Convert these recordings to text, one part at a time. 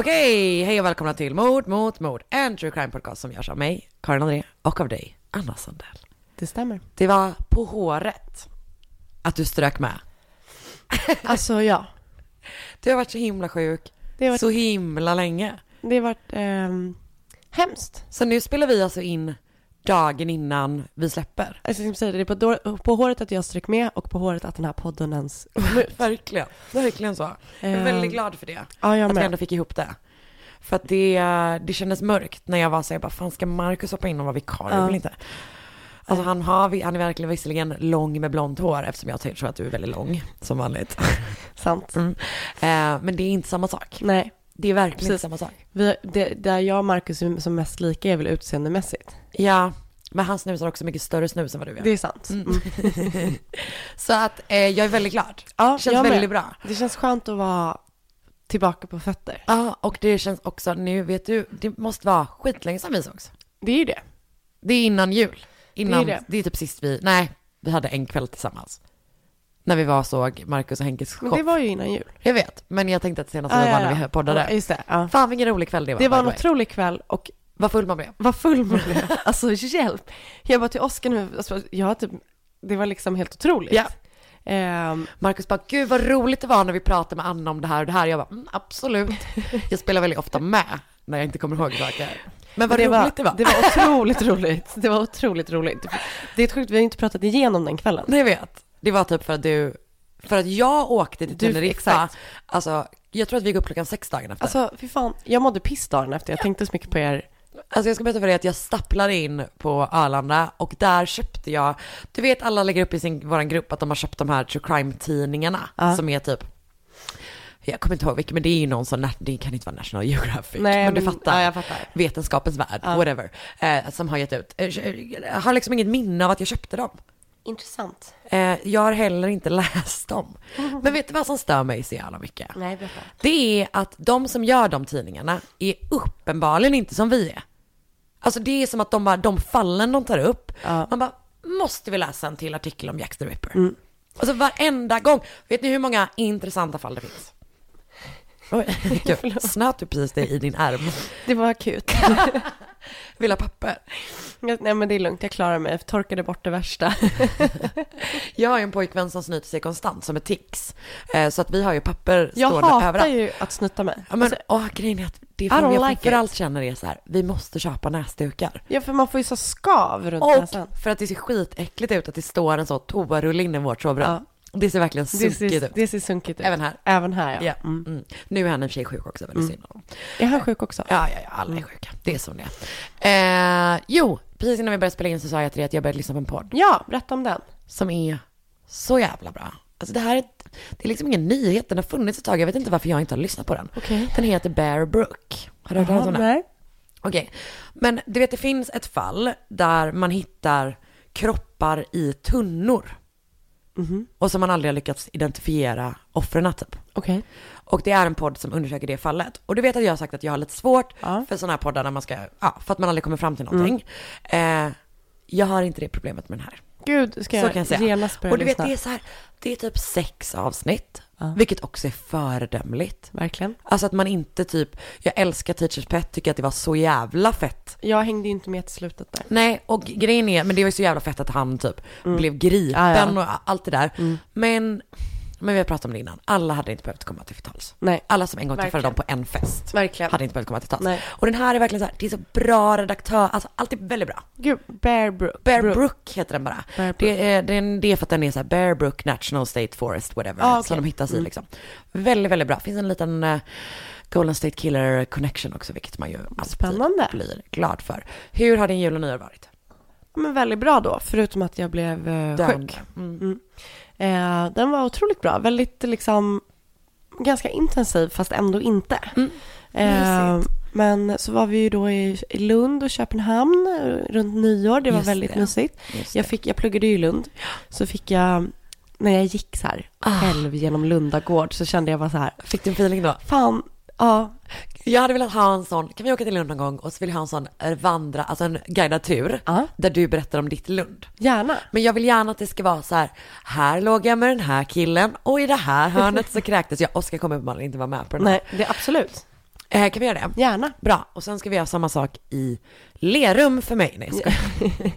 Okej, hej och välkomna till Mord mot mord, en true crime podcast som görs av mig, Karin André, och av dig, Anna Sandell. Det stämmer. Det var på håret att du strök med. Alltså ja, Du har varit så himla sjuk, det har varit, så himla länge. det har varit ehm, hemskt. Så nu spelar vi alltså in dagen innan vi släpper. Jag ska säga det, är på, då- på håret att jag strök med och på håret att den här podden ens. Verkligen, verkligen så. Jag är väldigt glad för det, Ja, jag att vi ändå fick ihop det. För att det, det kändes mörkt när jag var så jag bara, fan ska Marcus hoppa in och vara vikarie? Ja. Jag vill inte. Alltså han, har, han är verkligen visserligen lång med blont hår eftersom jag tror att du är väldigt lång som vanligt. Sant. Mm. Eh, men det är inte samma sak. Nej, Det är verkligen inte Precis. samma sak. vi, det, där jag och Marcus är som mest lika är väl utseendemässigt. Ja, men han snusar också mycket större snus än vad du gör. Det är sant. Mm. Mm. Så att eh, jag är väldigt glad. Ja, Känns jag med. väldigt bra. Det känns skönt att vara tillbaka på fötter. Ja, och det känns också nu, vet du, det måste vara skitlänge sedan vi sågs. Det är ju det. Det är innan jul. Innan, det, Det är är typ sist vi, nej, vi hade en kväll tillsammans. När vi var och såg Marcus och Henkes Men show. det var ju innan jul. Jag vet, men jag tänkte att senast Ah, var ja, när vi poddade. Ja, just det. Ja. Fan vilken rolig kväll det var. Det var en otrolig kväll och Vad full man blev. vad full man blev. Alltså hjälp. Jag bara till Oskar nu, alltså, jag typ, det var liksom helt otroligt. Ja. Ehm, Marcus bara, gud vad roligt det var när vi pratade med Anna om det här och det här. Jag bara, mm, absolut. Jag spelar väldigt ofta med när jag inte kommer ihåg saker. Men vad det roligt det var. Det var otroligt roligt. Det var otroligt roligt. Det är sjukt, vi har inte pratat igenom den kvällen. Nej, jag vet. Det var typ för att du, för att jag åkte till Teneriffa. Alltså, jag tror att vi gick upp klockan sex dagen efter. Alltså, Alltså, fy fan. Jag mådde piss dagen efter. Jag tänkte så mycket på er. jag ska berätta för dig att jag stapplade in på Arlanda och där köpte jag, du vet alla lägger upp i sin, våran grupp att de har köpt de här true crime-tidningarna Ja. som är typ jag kommer inte ihåg vilken, men det är ju någon sån, det kan inte vara National Geographic, Nej, men du fattar. ja, fattar. Vetenskapens värld, Ja. whatever, eh, som har gett ut. Eh, Jag har liksom inget minne av att jag köpte dem. Intressant. Eh, jag har heller inte läst dem. Men vet du vad som stör mig så jävla mycket? Nej, berätta. Det är att de som gör de tidningarna är uppenbarligen inte som vi är. Alltså det är som att de, bara, de fallen de tar upp, Ja. man bara, måste vi läsa en till artikel om Jack the Ripper? Mm. Alltså varenda gång. Vet ni hur många intressanta fall det finns? Oj, gud, snöt du precis det i din ärm? Det var akut. Vill ha papper? Jag- Nej, men det är lugnt. Jag klarar mig. Jag torkade bort det värsta. Jag har ju en pojkvän som snyter sig konstant som är tics. Eh, så att vi har ju papper Jag stående hatar överallt. ju att snutta mig. Ja, men, Alltså, åh, grejen är att det don't jag like framförallt känner är så här, vi måste köpa näsdukar. ja, för man får ju så skav runt Och näsan. för att det ser skitäckligt ut att det står en så toarulle inne i vårt sovrum. Ja. Det ser verkligen Det sunkigt ser, ut. det ser sunkigt ut. Även här. Även här, ja. Ja. Mm. Mm. Nu är han i och för sig sjuk också, väldigt Mm. synd om. Är han sjuk också? Ja, ja, ja, alla är sjuka. Det är som det är. Eh, jo, precis innan vi började spela in så sa jag till dig att jag började lyssna på en podd Ja, berätta om den. som är så jävla bra. Alltså det här är, det är liksom ingen nyhet, den har funnits ett tag, jag vet inte varför jag inte har lyssnat på den. Okej. Den heter Bear Brook. Har du hört talas om den? Nej. Okej, men du vet det finns ett fall där man hittar kroppar i tunnor. Och som man aldrig har lyckats identifiera offren typ. Okej. Och det är en podd som undersöker det fallet. Och du vet att jag har sagt att jag har lite svårt Ja. för sådana här poddar när man ska, ja, för att man aldrig kommer fram till någonting. Eh, jag har inte det problemet med den här. Gud, ska Så jag, kan jag säga. genast börja Och du vet, det är så här, det är typ sex avsnitt, Ja. vilket också är föredömligt. Verkligen. Alltså att man inte typ, jag älskar Teachers Pet, tycker att det var så jävla fett. Jag hängde ju inte med till slutet där. Nej, och grejen är, men det var ju så jävla fett att han typ blev gripen Ja, ja. och allt det där. Men, men vi har pratat om det innan, alla hade inte behövt komma till tals. Nej. Alla som en gång träffade dem på en fest Verkligen. hade inte behövt komma till tals. Nej. Och den här är verkligen så här, det är så bra redaktör, alltså allt är väldigt bra. Gud, Bear Brook. Bear Brook. Brook heter den bara. Det är, det, är, det är för att den är så här Bear Brook National State Forest, whatever, Ah, okej. som de hittas i Mm. liksom. Väldigt, väldigt bra. Finns en liten eh, Golden State Killer connection också, vilket man ju alltid Spännande. blir glad för. Hur har din jul och nyår varit? Men väldigt bra då, förutom att jag blev Döende. sjuk. Mm. Eh, den var otroligt bra, väldigt liksom ganska intensiv fast ändå inte. Mm. Eh, men så var vi ju då i Lund och Köpenhamn eh, runt nyår, det var Just väldigt det. mysigt. Jag, fick, jag pluggade ju i Lund, så fick jag, när jag gick så här Ah. själv genom Lunda gård så kände jag bara så här, Fick du en feeling då? fan, ja, Jag hade velat ha en sån, kan vi åka till Lund någon gång och så vill jag ha en sån eh, vandra, alltså en guidad tur, Ja. där du berättar om ditt Lund. gärna. Men jag vill gärna att det ska vara så här, här låg jag med den här killen och i det här hörnet så kräktes jag. Oskar kommer uppenbarligen inte vara med på den här. Nej, det är absolut, Eh, kan vi göra det? gärna. Bra, och sen ska vi göra samma sak i Lerum för mig. Nej, jag.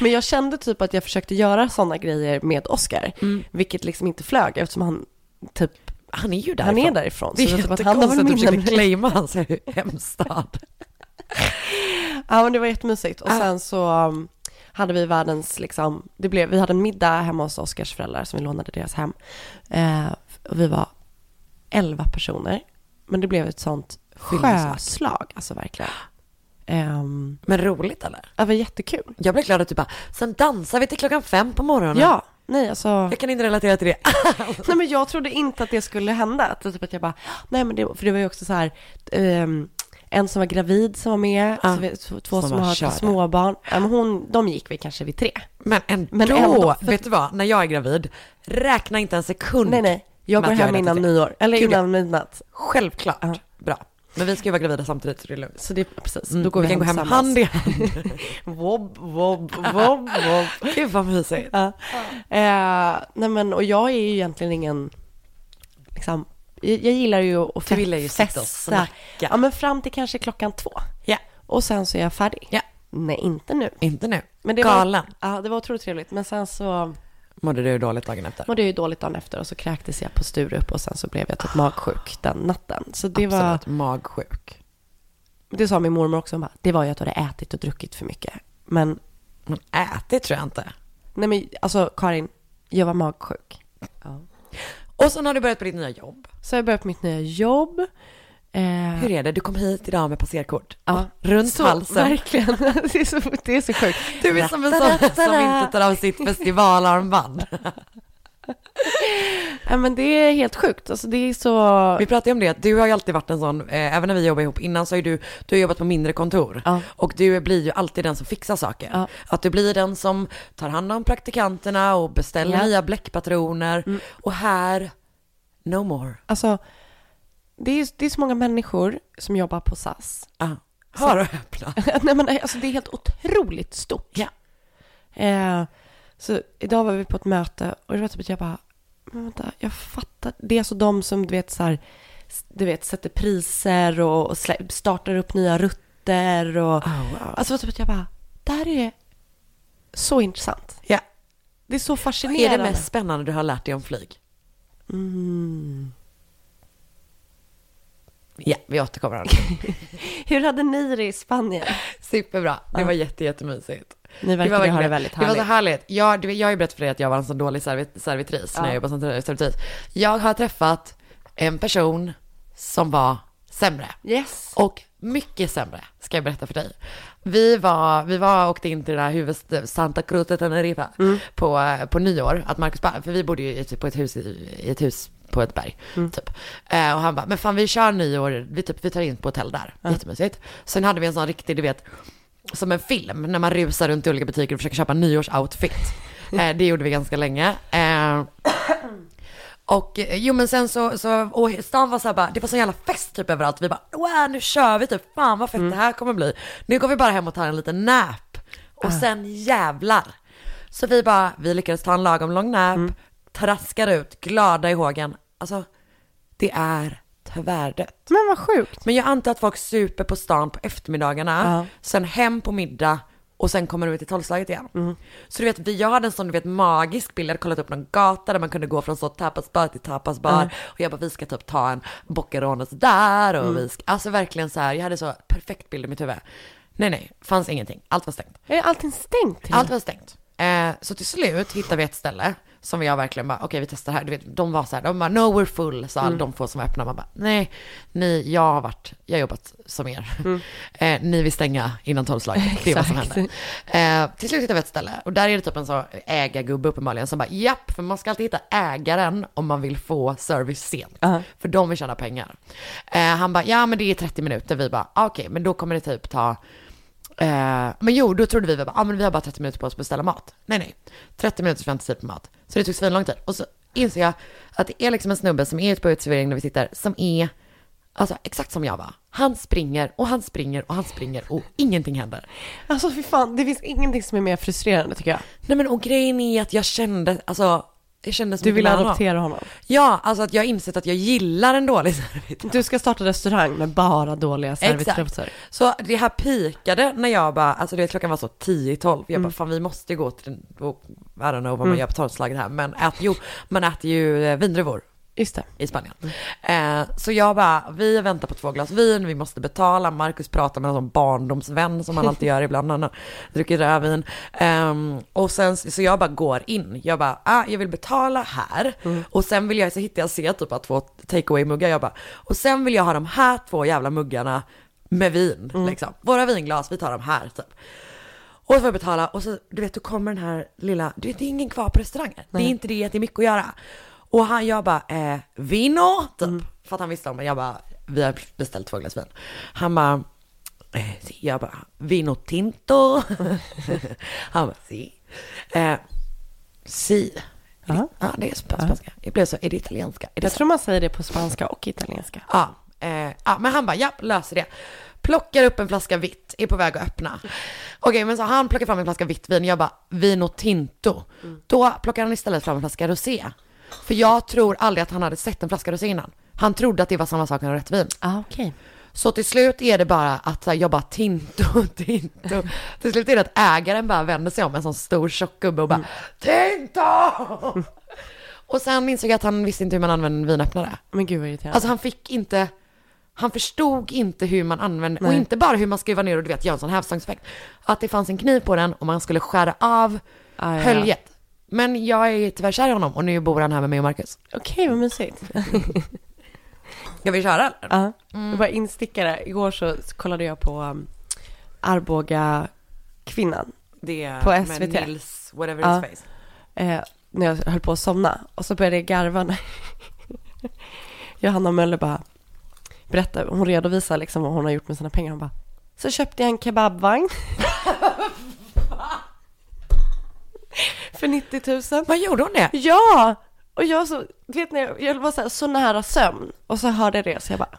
Men jag kände typ att jag försökte göra sådana grejer med Oscar, Mm. vilket liksom inte flög eftersom han typ, Han är ju därifrån. han är därifrån. Det är jättekonstigt att du försöker claima hans hemstad. Ja men det var jättemysigt och Ah. sen så um, hade vi världens liksom, det blev, vi hade en middag hemma hos Oscars föräldrar som vi lånade deras hem. Eh, och vi var elva personer, men det blev ett sånt sjöslag, alltså verkligen. Ehm, Men roligt eller? det var jättekul. Jag blev glad att du bara, sen dansar vi till klockan fem på morgonen. Ja, nej alltså. Jag kan inte relatera till det. Nej men jag trodde inte att det skulle hända. Att, typ att jag bara, nej men det, för det var ju också så här, ehm, en som var gravid som var med, Ja. så vi, två, Som som, har körde. småbarn. Men hon, de gick vi kanske vid tre. Men ändå, Men ändå, för- vet du vad, när jag är gravid, räkna inte en sekund. Nej nej, jag går hem innan nyår, eller Gud, innan midnatt. Självklart. Ja. Bra. Men vi ska ju vara gravida samtidigt så det är lugnt. Så det, precis, Mm, då går vi, kan gå hem hand i hand. Wobb, wobb, wobb, wobb. Gud vad mysigt. Ja. Eh, nej men, och jag är ju egentligen ingen, liksom, jag, jag gillar ju att Du gillar ju sitta och festa. snacka. Ja men fram till kanske klockan två. Ja. Och sen så är jag färdig. Ja. Nej, inte nu. Inte nu. Men det Galen. Var, ja, det var otroligt trevligt. Men sen så Mådde du dåligt dagen efter? mådde jag ju dåligt dagen efter och så kräktes jag på Sturup och sen så blev jag typ magsjuk den natten. Så det var, Absolut, magsjuk. det sa min mormor också, hon bara, det var ju att du hade ätit och druckit för mycket. Men, Men ätit tror jag inte. nej men alltså Karin, jag var magsjuk. Och sen har du börjat på ditt nya jobb. Så jag började på mitt nya jobb. Eh, Hur är det? Du kom hit idag med passerkort. Ja. Runt så, halsen. Verkligen. Det är så, det är så sjukt. Du är som en sån som inte tar av sitt festivalarmband. Ja, men det är helt sjukt. Alltså det är så... Vi pratade om det, att du har ju alltid varit en sån, eh, även när vi jobbade ihop innan så har du, du har jobbat på mindre kontor. Ja. Och du blir ju alltid den som fixar saker. Ja. Att du blir den som tar hand om praktikanterna och beställer Ja. nya bläckpatroner. Mm. Och här, no more. Alltså, det är, det är så många människor som jobbar på SAS. Ah. Hör och häpna. Nej, men alltså, det är helt otroligt stort. Ja. Eh, så idag var vi på ett möte och det var typ att jag bara, men vänta, jag fattar. Det är alltså de som du vet så här, du vet sätter priser och, startar upp nya rutter och Oh, wow. alltså typ att jag bara, det här är så intressant. Ja. Det är så Vad är fascinerande. det mest spännande du har lärt dig om flyg? Mm. Ja, vi återkommer. Hur hade ni det i Spanien? Superbra. Det Ja. var jätte, jättemysigt. Ni verkar var ha det väldigt Det var så härligt. härligt. Jag, jag har ju berättat för dig att jag var en så dålig servit, servitris Ja. när jag jobbade som servitris. Jag har träffat en person som var sämre. Yes. Och mycket sämre, ska jag berätta för dig. Vi var, vi var åkte in till det där huvudet, Santa Cruz de Tenerife, Mm. på, på nyår. Att Marcus för vi bodde ju i- på ett hus, i ett hus på ett berg, typ. Eh, och han bara, men fan vi kör nyår, vi, typ, vi tar in på hotell där, jättemysigt. Sen hade vi en sån riktig, du vet, som en film, när man rusar runt i olika butiker och försöker köpa nyårsoutfit. Eh, det gjorde vi ganska länge. Eh, och eh, jo men sen så, så och stan var så här bara, det var sån jävla fest typ överallt. Vi bara, wow nu kör vi typ, fan vad fett det här kommer bli. Nu går vi bara hem och tar en liten nap. Och sen jävlar. Så vi bara, vi lyckades ta en lagom lång nap, traskar ut, glada i hågen. Alltså, det är tvärdött. Men vad sjukt. Men jag antar att folk super på stan på eftermiddagarna, Ja. sen hem på middag och sen kommer de ut i tolvslaget igen. Mm. Så du vet, vi, jag hade en sån du vet magisk bild, jag hade kollat upp någon gata där man kunde gå från så tapasbar till tapasbar och jag bara vi ska typ ta en boccherones där och Mm. vi ska, alltså verkligen så här, jag hade så perfekt bild i mitt huvud. Nej nej, fanns ingenting, allt var stängt. Är allting stängt? Allt var stängt. Eh, så till slut hittade vi ett ställe som jag verkligen bara, okej vi testar här. Du vet, de var så här, de bara, no we're full, sa alla de få som var öppna. Man bara, nej, ni, jag har varit, jag har jobbat som er. Eh, ni vill stänga innan tolvslaget, det är vad som Exakt. hände. Eh, till slut hittade vi ett ställe och där är det typ en så ägargubbe uppenbarligen som bara, japp, för man ska alltid hitta ägaren om man vill få service sent. Ja. För de vill tjäna pengar. Eh, han bara, ja men det är 30 minuter. Vi bara, ah, okej, men då kommer det typ ta Eh, men jo, då trodde vi, vi bara, ah, men vi har bara 30 minuter på oss att beställa mat. Nej, nej. 30 minuters väntetid på mat. Så det tog svinlång tid. Och så inser jag att det är liksom en snubbe som är ute på uteservering där vi sitter, som är, alltså exakt som jag var. Han springer och han springer och han springer och ingenting händer. Alltså fy fan, det finns ingenting som är mer frustrerande tycker jag. Nej men och grejen är att jag kände, alltså, jag kände så Du vill med honom. adoptera honom. Ja, alltså att jag har insett att jag gillar en dålig servitör. Du ska starta restaurang med bara dåliga servitörer. Så det här pikade när jag bara, alltså det klockan var så 10 i 12. Jag bara, fan vi måste gå till, I don't know vad man gör på tolvslaget här, men ät, jo, man äter ju eh, vindruvor Just det. i Spanien. Eh, så jag bara, vi väntar på två glas vin, vi måste betala. Marcus pratar med en sån barndomsvän som han alltid gör ibland, han har druckit rödvin. Ehm, och sen, så jag bara går in, jag bara, ah, jag vill betala här. Och sen vill jag, så hittar jag se typ av två take muggar jag bara, och sen vill jag ha de här två jävla muggarna med vin, liksom. Våra vinglas, vi tar de här typ. Och så får jag betala och så, du vet, då kommer den här lilla, du vet, det är ingen kvar på restaurangen. Det är inte det att det är mycket att göra. Och han, jag bara, eh, vino, typ. För att han visste om det. Jag bara, vi har beställt två glas vin. Han bara, eh, si. jag bara, vino tinto. han bara, si. Eh, si. Ja. Ja, det är sp- spanska. Jag blev så, är det italienska? Är det Jag tror man säger det på spanska och italienska. Ja, eh, ja, men han bara, ja, löser det. Plockar upp en flaska vitt, är på väg att öppna. Okej, men så han plockar fram en flaska vitt vin, jag bara, vino tinto. Då plockar han istället fram en flaska rosé. För jag tror aldrig att han hade sett en flaska rosé innan. Han trodde att det var samma sak som rätt vin. Ah, okej. Så till slut är det bara att jag bara tinto, tinto. till slut är det att ägaren bara vänder sig om, en sån stor tjock gubbe och bara tinto! och sen insåg jag att han visste inte hur man använder en vinöppnare. Men gud vad irriterande. Alltså han fick inte, han förstod inte hur man använde, och inte bara hur man skruvar ner och du vet göra en sån hävstångseffekt. Att det fanns en kniv på den och man skulle skära av Ah, ja. Men jag är tyvärr kär i honom och nu bor han här med mig och Marcus. Okej, vad mysigt. Ska vi köra eller? Ja. Jag bara instickare. Igår så kollade jag på um, Arboga kvinnan Det är På med SVT. Nils, whatever his face. eh, när jag höll på att somna. Och så började jag garva när Johanna Möller bara berättar, hon redovisar liksom vad hon har gjort med sina pengar. Hon bara, så köpte jag en kebabvagn. För 90 000. Vad gjorde hon det? Ja! Och jag så, vet när jag, var så, här, så nära sömn och så hörde jag det så jag bara.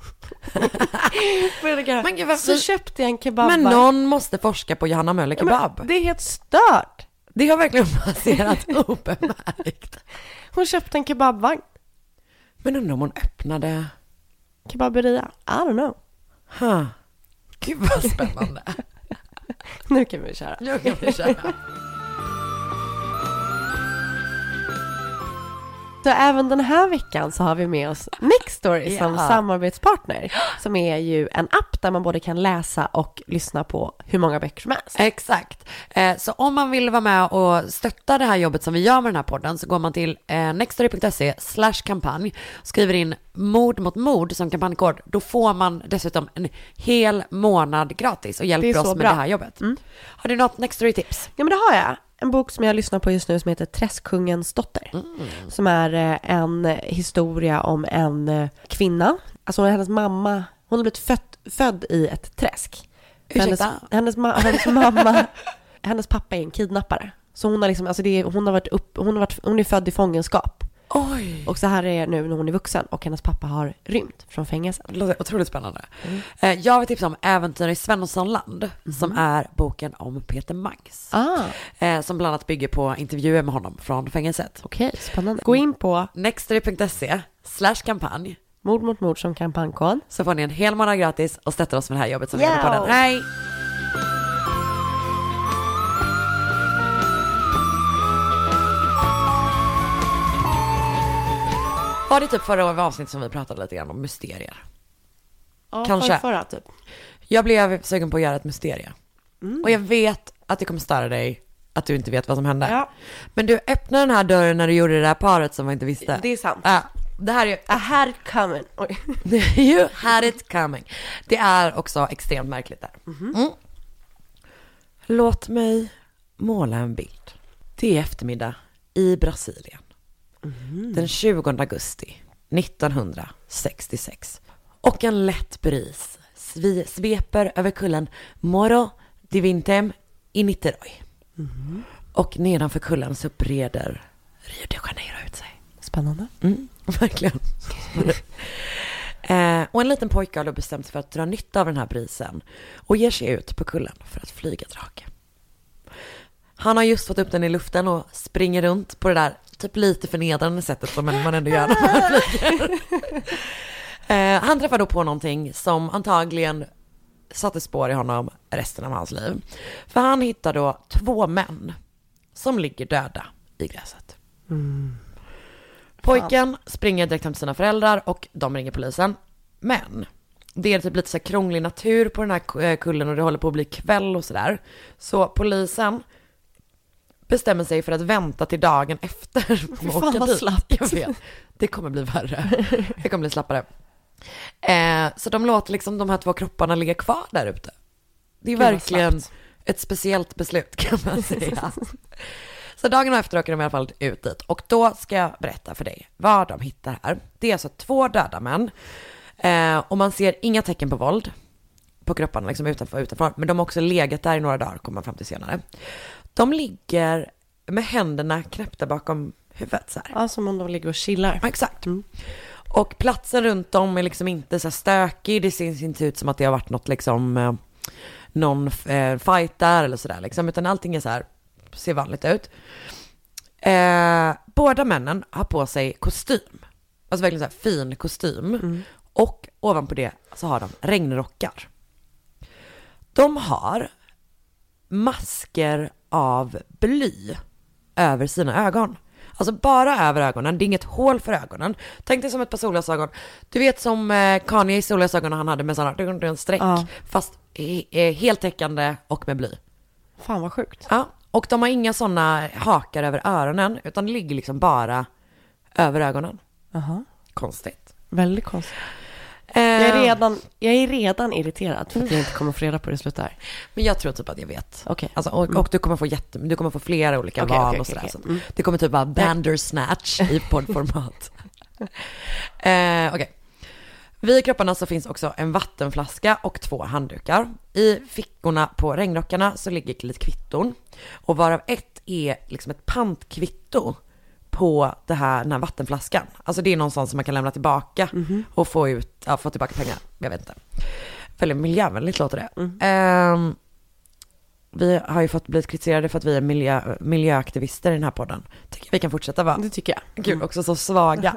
Men gud, Så köpte jag en kebabvagn. Men någon måste forska på Johanna Möller Ja, kebab. Det är helt stört. Det har verkligen passerat obemärkt. Hon köpte en kebabvagn. Men undrar om hon öppnade... Kebaberia. I don't know. Huh. Gud vad spännande. Nu kan vi köra. Nu kan vi köra. Så även den här veckan så har vi med oss Nextory som Ja. samarbetspartner. Som är ju en app där man både kan läsa och lyssna på hur många böcker som helst. Exakt. Eh, så om man vill vara med och stötta det här jobbet som vi gör med den här podden så går man till eh, nextory.se slash kampanj, skriver in mord mot mord som kampanjkod. Då får man dessutom en hel månad gratis och hjälper oss med bra. det här jobbet. Har du något Nextory-tips? Ja men det har jag. En bok som jag lyssnar på just nu som heter Träskkungens dotter. Som är eh, en historia om en eh, kvinna. Alltså hennes mamma, hon har blivit född, född i ett träsk. För Hennes, Ursäkta? hennes, ma- hennes mamma, hennes pappa är en kidnappare. Så hon har liksom, alltså det är, hon har varit upp, hon har varit, hon är född i fångenskap. Oj! Och så här är nu när hon är vuxen och hennes pappa har rymt från fängelset. Det låter otroligt spännande. Eh, Jag vill tipsa om Äventyr i Svenssonland, som är boken om Peter Mangs. Ah, Eh, som bland annat bygger på intervjuer med honom från fängelset. okej, spännande. Gå in på Nextory.se slash kampanj Mord mot mord som kampanjkod. så får ni en hel månad gratis och stöttar oss med det här jobbet som vi gör på den. Hej! Var det typ förra avsnittet som vi pratade lite grann om mysterier? Ja, Kanske. Förra, typ. Jag blev sugen på att göra ett mysterie. Och jag vet att det kommer störa dig att du inte vet vad som hände. Ja. Men du öppnade den här dörren när du gjorde det där paret som man inte visste. Det är sant. Ja, det här är ju... I had it coming. Oj. you had it coming. Det är också extremt märkligt där. Mm. Låt mig måla en bild. Det är eftermiddag i Brasilien. Den 20 augusti 1966. Och en lätt bris svi- sveper över kullen Moro di Vintem i Niterói. Och nedanför kullen så breder Rio de Janeiro ut sig. Spännande. Mm, verkligen. eh, och en liten pojke har då bestämt sig för att dra nytta av den här brisen och ger sig ut på kullen för att flyga drake. Han har just fått upp den i luften och springer runt på det där typ lite förnedrande sättet som man ändå gör när man flyger. eh, han träffar då på någonting som antagligen satte spår i honom resten av hans liv. För han hittar då två män som ligger döda i gräset. Pojken springer direkt hem till sina föräldrar och de ringer polisen. Men det är typ lite så här krånglig natur på den här eh, kullen och det håller på att bli kväll och sådär. Så polisen bestämmer sig för att vänta till dagen efter. och fan åka vad dit. slappt. Jag vet. Det kommer bli värre. Det kommer bli slappare. Eh, så de låter liksom de här två kropparna ligga kvar där ute. Det är vad verkligen ett speciellt beslut kan man säga. Så dagen efter åker de i alla fall ut dit och då ska jag berätta för dig vad de hittar här. Det är alltså två döda män eh, och man ser inga tecken på våld på kropparna liksom utanför, utanför. Men de har också legat där i några dagar kommer man fram till senare. De ligger med händerna knäppta bakom huvudet så här. Ja, som om de ligger och chillar. Ja, exakt. Och platsen runt om är liksom inte så här stökig. Det ser inte ut som att det har varit något liksom, eh, någon eh, fight där eller sådär liksom. Utan allting är så här, ser vanligt ut. Eh, båda männen har på sig kostym. Alltså verkligen så här fin kostym. Och ovanpå det så har de regnrockar. De har masker av bly över sina ögon. Alltså bara över ögonen, det är inget hål för ögonen. Tänk dig som ett par solglasögon. Du vet som eh, Kanye solglasögon han hade med sådana en streck. Ja. Fast heltäckande och med bly. Fan vad sjukt. Ja, och de har inga sådana hakar över öronen, utan det ligger liksom bara över ögonen. Jaha. Konstigt. Väldigt konstigt. Eh, Jag är redan, jag är redan irriterad för att jag inte kommer få reda på hur det slutar. Men jag tror typ att jag vet. Okej. Alltså, och, och du kommer få jätte, du kommer få flera olika Okej, val okej, och sådär. okej. Så Mm. Det kommer typ vara Bandersnatch i poddformat. eh, Okej. Vid kropparna så finns också en vattenflaska och två handdukar. I fickorna på regnrockarna så ligger lite kvitton. Och varav ett är liksom ett pantkvitto på det här, den här vattenflaskan. Alltså det är någon sån som man kan lämna tillbaka och få, ut, ja, få tillbaka pengar. Jag vet inte. Väldigt miljövänligt låter det. Ehm, vi har ju fått blivit kritiserade för att vi är miljö, miljöaktivister i den här podden. Tycker vi kan fortsätta vara. Det tycker jag. Kul, också så svaga.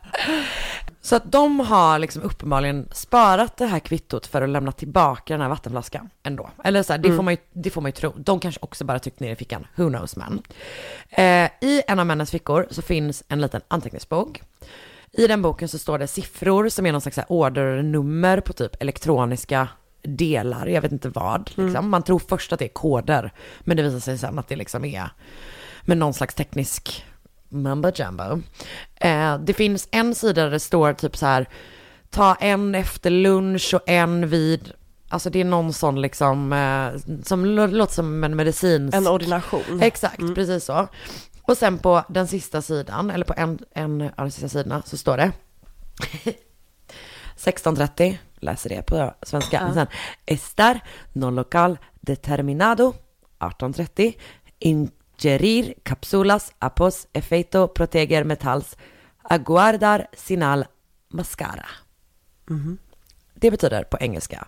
så att de har liksom uppenbarligen sparat det här kvittot för att lämna tillbaka den här vattenflaskan ändå. Eller så här, det, får man ju, det får man ju tro. De kanske också bara tryckt ner i fickan, who knows man. Eh, I en av männens fickor så finns en liten anteckningsbok. I den boken så står det siffror som är någon slags ordernummer på typ elektroniska delar, jag vet inte vad. Liksom. Man tror först att det är koder, men det visar sig sen att det liksom är med någon slags teknisk mumbo jumbo. Eh, det finns en sida där det står typ så här, ta en efter lunch och en vid Alltså det är någon sån liksom, eh, som lå- låter som en medicinsk... En ordination. Exakt, precis så. Och sen på den sista sidan, eller på en, en av de sista sidorna, så står det 16.30, läser det på svenska. Men sen, estar non local determinado 18.30 ingerir capsulas apos efeito proteger metals aguardar sinal mascara. Det betyder på engelska.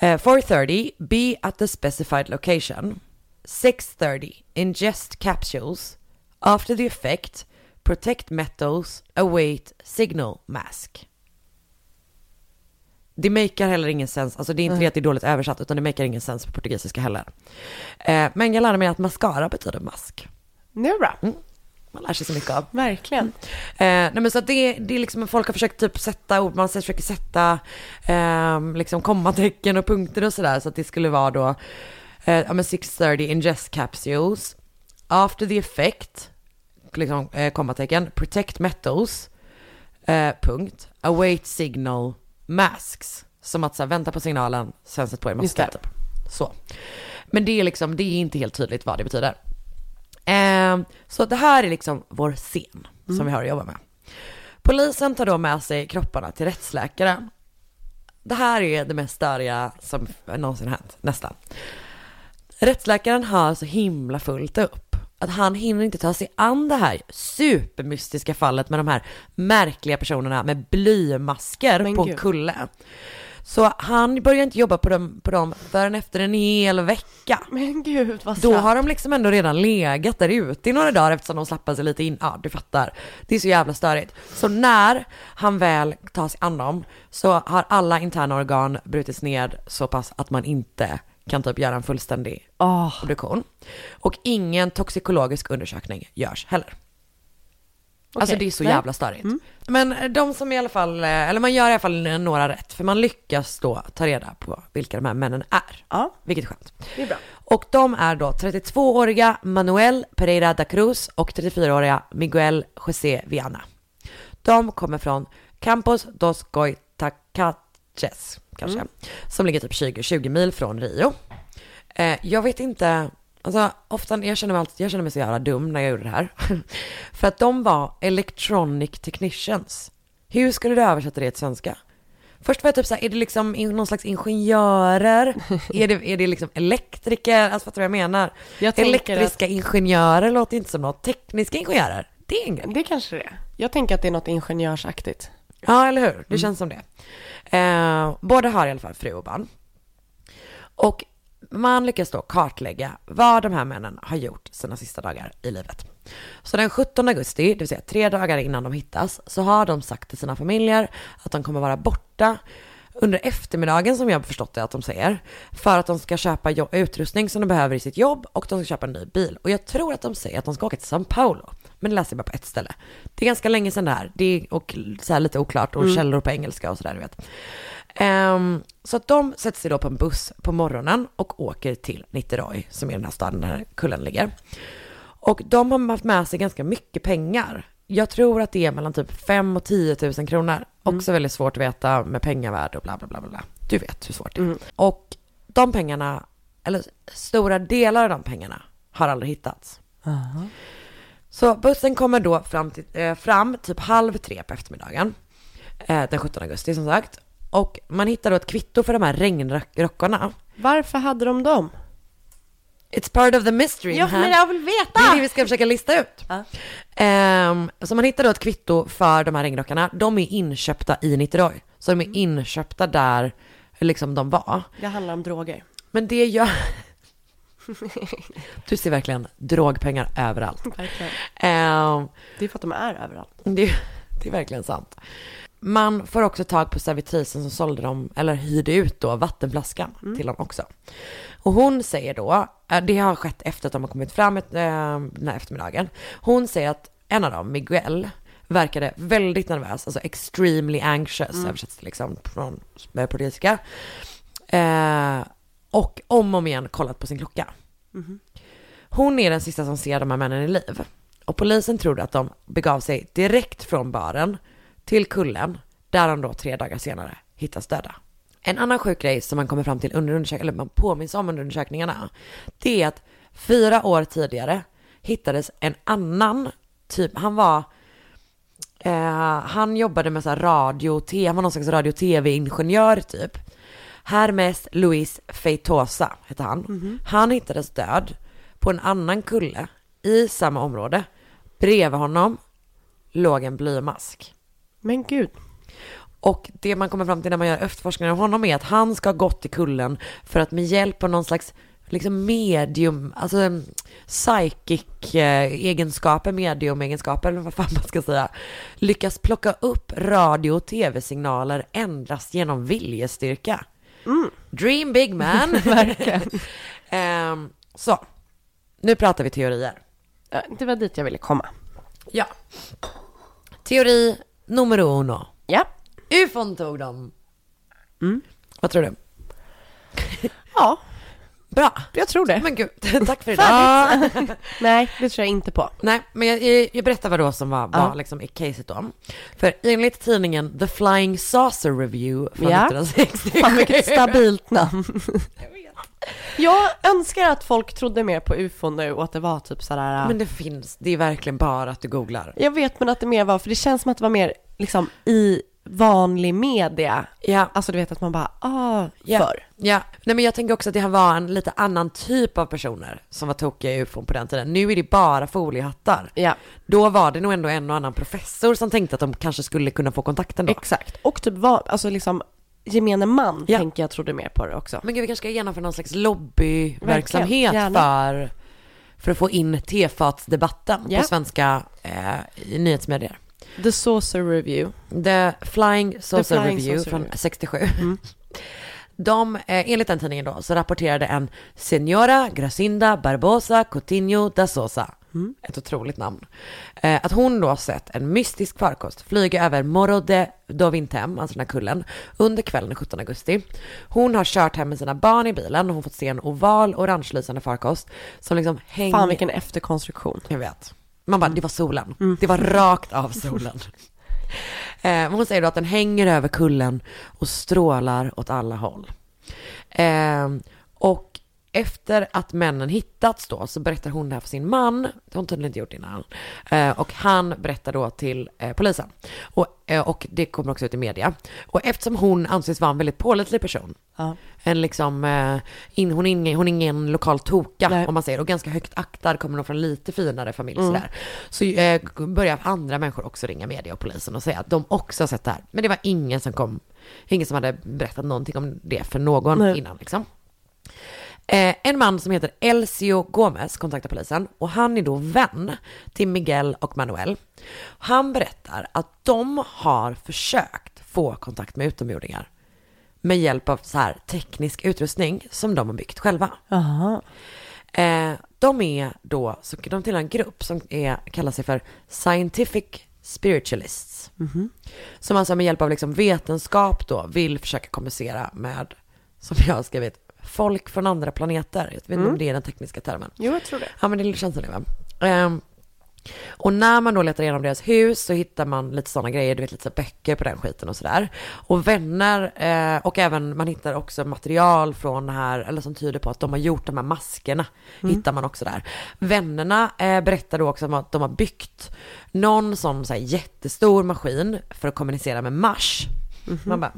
Eh, 4.30 be at the specified location. 6.30 ingest capsules. After the effect protect metals await signal mask. Det makar heller ingen sens, alltså det är inte det att det är dåligt översatt utan det makar ingen sens på portugisiska heller. Eh, men jag lärde mig att mascara betyder mask. Det är bra. Man lär sig så mycket av. Verkligen. Eh, nej men så att det, det är liksom, folk har försökt typ sätta ord, man försöker sätta eh, liksom kommatecken och punkter och sådär så att det skulle vara då, eh, ja men 630 ingest capsules, after the effect, liksom eh, kommatecken, protect metals, eh, punkt, await signal, masks, som att så här, vänta på signalen, sen sätt på er det. typ. Så. Men det är liksom, det är inte helt tydligt vad det betyder. Eh, så det här är liksom vår scen som vi har att jobba med. Polisen tar då med sig kropparna till rättsläkaren. Det här är det mest störiga som någonsin hänt, nästan. Rättsläkaren har så himla fullt upp att han hinner inte ta sig an det här supermystiska fallet med de här märkliga personerna med blymasker Men på en kulle. Så han börjar inte jobba på dem, på dem förrän efter en hel vecka. Men gud vad Då har de liksom ändå redan legat där ute i några dagar eftersom de slappade sig lite in. Ja, du fattar. Det är så jävla störigt. Så när han väl tar sig an dem så har alla interna organ brutits ned så pass att man inte kan typ göra en fullständig Åh. obduktion. Och ingen toxikologisk undersökning görs heller. Alltså Okej. det är så Nej. jävla störigt. Men de som i alla fall, eh, eller man gör i alla fall några rätt, för man lyckas då ta reda på vilka de här männen är. Ja, Vilket är skönt. det är bra. Och de är då 32-åriga Manuel Pereira da Cruz och 34-åriga Miguel José Viana. De kommer från Campos dos Goitacaches, kanske, som ligger typ 20, 20 mil från Rio. Eh, jag vet inte, alltså ofta, jag känner, mig alltid, jag känner mig så jävla dum när jag gjorde det här. För att de var electronic technicians. Hur skulle du översätta det till svenska? Först var jag typ såhär, är det liksom någon slags ingenjörer? är, det, är det liksom elektriker? Alltså fattar du vad jag menar? Jag Elektriska ingenjörer låter inte som något. Tekniska ingenjörer, det är en grej. Det kanske det är. Jag tänker att det är något ingenjörsaktigt. Ja, eller hur? Det känns som det. Eh, båda har i alla fall fru och barn. Och man lyckas då kartlägga vad de här männen har gjort sina sista dagar i livet. Så den 17 augusti, det vill säga tre dagar innan de hittas, så har de sagt till sina familjer att de kommer vara borta under eftermiddagen som jag förstått det att de säger. För att de ska köpa utrustning som de behöver i sitt jobb och de ska köpa en ny bil. Och jag tror att de säger att de ska åka till São Paulo. Men det läser jag bara på ett ställe. Det är ganska länge sedan det här. Det är och så här lite oklart och källor på engelska och sådär du vet. Ehm, så att de sätter sig då på en buss på morgonen och åker till Niterói som är den här staden där kullen ligger. Och de har haft med sig ganska mycket pengar. Jag tror att det är mellan typ 5 och 10 000 kronor. Också väldigt svårt att veta med pengavärde och bla bla bla bla. Du vet hur svårt det är. Och de pengarna, eller stora delar av de pengarna, har aldrig hittats. Så bussen kommer då fram, till, eh, fram typ halv tre på eftermiddagen. Eh, den 17 augusti som sagt. Och man hittar då ett kvitto för de här regnrockarna. Varför hade de dem? It's part of the mystery. Ja, men jag vill Det veta! är det vi ska försöka lista ut. Ja. Ehm, så man hittar då ett kvitto för de här regnrockarna. De är inköpta i Niterói. Så de är inköpta där liksom de var. Det handlar om droger. Men det gör... Du ser verkligen drogpengar överallt. Verkligen. Ehm, Det är för att de är överallt. det, det är verkligen sant. Man får också tag på servitrisen som sålde dem, eller hyrde ut då vattenflaskan till dem också. Och hon säger då, eh, det har skett efter att de har kommit fram ett, eh, den här eftermiddagen. Hon säger att en av dem, Miguel, verkade väldigt nervös, alltså extremely anxious, översätts det liksom från eh, portugisiska. Eh, och om och om igen kollat på sin klocka. Hon är den sista som ser de här männen i liv. Och polisen tror att de begav sig direkt från baren till kullen, där de då tre dagar senare hittas döda. En annan sjuk grej som man kommer fram till under undersökningarna, eller man påminns om under undersökningarna, det är att fyra år tidigare hittades en annan typ, han var, eh, han jobbade med så här radio han var någon slags radio och tv-ingenjör typ. Hermes Luis Feitosa hette han. Han hittades död på en annan kulle i samma område. Bredvid honom låg en blymask. Men gud. Och det man kommer fram till när man gör efterforskningar om honom är att han ska ha gått till kullen för att med hjälp av någon slags liksom medium, alltså psychic eh, egenskaper, medium-egenskaper eller vad fan man ska säga, lyckas plocka upp radio och tv-signaler endast genom viljestyrka. Dream big man! Verkligen. Ehm, så, nu pratar vi teorier. Det var dit jag ville komma. Ja. Teori numero uno. Ja. Ufon tog dem. Vad tror du? Ja, Bra. jag tror det. Men gud, tack för idag. Nej, det tror jag inte på. Nej, men jag, jag, berättar vad då som var, var Ja. liksom i caset då. För enligt tidningen The Flying Saucer Review från Ja. 1967. Fan vilket stabilt namn. Jag önskar att folk trodde mer på ufon nu och att det var typ sådär. Men det finns, det är verkligen bara att du googlar. Jag vet men att det mer var, för det känns som att det var mer liksom i vanlig media. Ja. Alltså du vet att man bara, ah, Ja. för. Ja, nej men jag tänker också att det här var en lite annan typ av personer som var tokiga i ufon på den tiden. Nu är det bara foliehattar. Ja, Då var det nog ändå en och annan professor som tänkte att de kanske skulle kunna få kontakten då. exakt. Och typ var, alltså liksom gemene man Ja. tänker jag trodde mer på det också. Men gud, vi kanske ska genomföra någon slags lobbyverksamhet för, för att få in tefatsdebatten Ja. på svenska eh, nyhetsmedier. The Saucer Review. The Flying Saucer Flying Review Saucer från Review. 67. De, eh, enligt den tidningen då, så rapporterade en Senora Gracinda Barbosa Coutinho da Sosa, ett otroligt namn, eh, att hon då sett en mystisk farkost flyga över Morro de do Vintem, alltså den här kullen, under kvällen den 17 augusti. Hon har kört hem med sina barn i bilen och hon fått se en oval orangelysande farkost som liksom hänger... Fan vilken efterkonstruktion. Jag vet. Man bara, det var solen. Det var rakt av solen. Eh, hon säger då att den hänger över kullen och strålar åt alla håll. Eh, och efter att männen hittats då så berättar hon det här för sin man. Det har hon tydligen inte gjort innan. Eh, och han berättar då till eh, polisen. Och, eh, och det kommer också ut i media. Och eftersom hon anses vara en väldigt pålitlig person. Ja. En liksom, in, hon, är ingen, hon är ingen lokal toka Nej. om man säger. Och ganska högt aktad, kommer nog från lite finare familj sådär. Så börjar andra människor också ringa media och polisen och säga att de också har sett det här. Men det var ingen som kom, ingen som hade berättat någonting om det för någon Nej. innan liksom. Eh, en man som heter Elcio Gomez kontaktar polisen och han är då vän till Miguel och Manuel. Han berättar att de har försökt få kontakt med utomjordingar med hjälp av så här teknisk utrustning som de har byggt själva. Jaha. Eh, de är då, så de tillhör en grupp som är, kallar sig för Scientific Spiritualists. Som alltså med hjälp av liksom vetenskap då vill försöka kommunicera med, som jag har skrivit, folk från andra planeter. Jag vet inte om det är den tekniska termen. Jo, jag tror det. Ja, men det känns som det va? Ehm, och när man då letar igenom deras hus så hittar man lite sådana grejer, du vet lite så böcker på den skiten och sådär. Och vänner, eh, och även man hittar också material från det här, eller som tyder på att de har gjort de här maskerna, hittar man också där. Vännerna eh, berättar då också om att de har byggt någon sån så här jättestor maskin för att kommunicera med Mars. Man bara,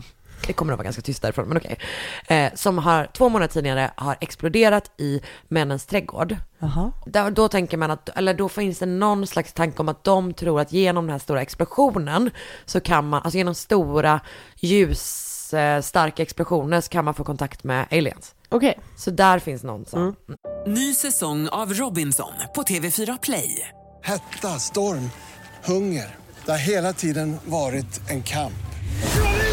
det kommer att vara ganska tyst därifrån, men okej. Eh, som har två månader tidigare har exploderat i männens trädgård. Jaha. Där, då tänker man att, eller då finns det någon slags tanke om att de tror att genom den här stora explosionen så kan man, alltså genom stora ljusstarka explosioner så kan man få kontakt med aliens. Okej. Så där finns någon som, Ny säsong av Robinson på TV4 Play. Hetta, storm, hunger. Det har hela tiden varit en kamp.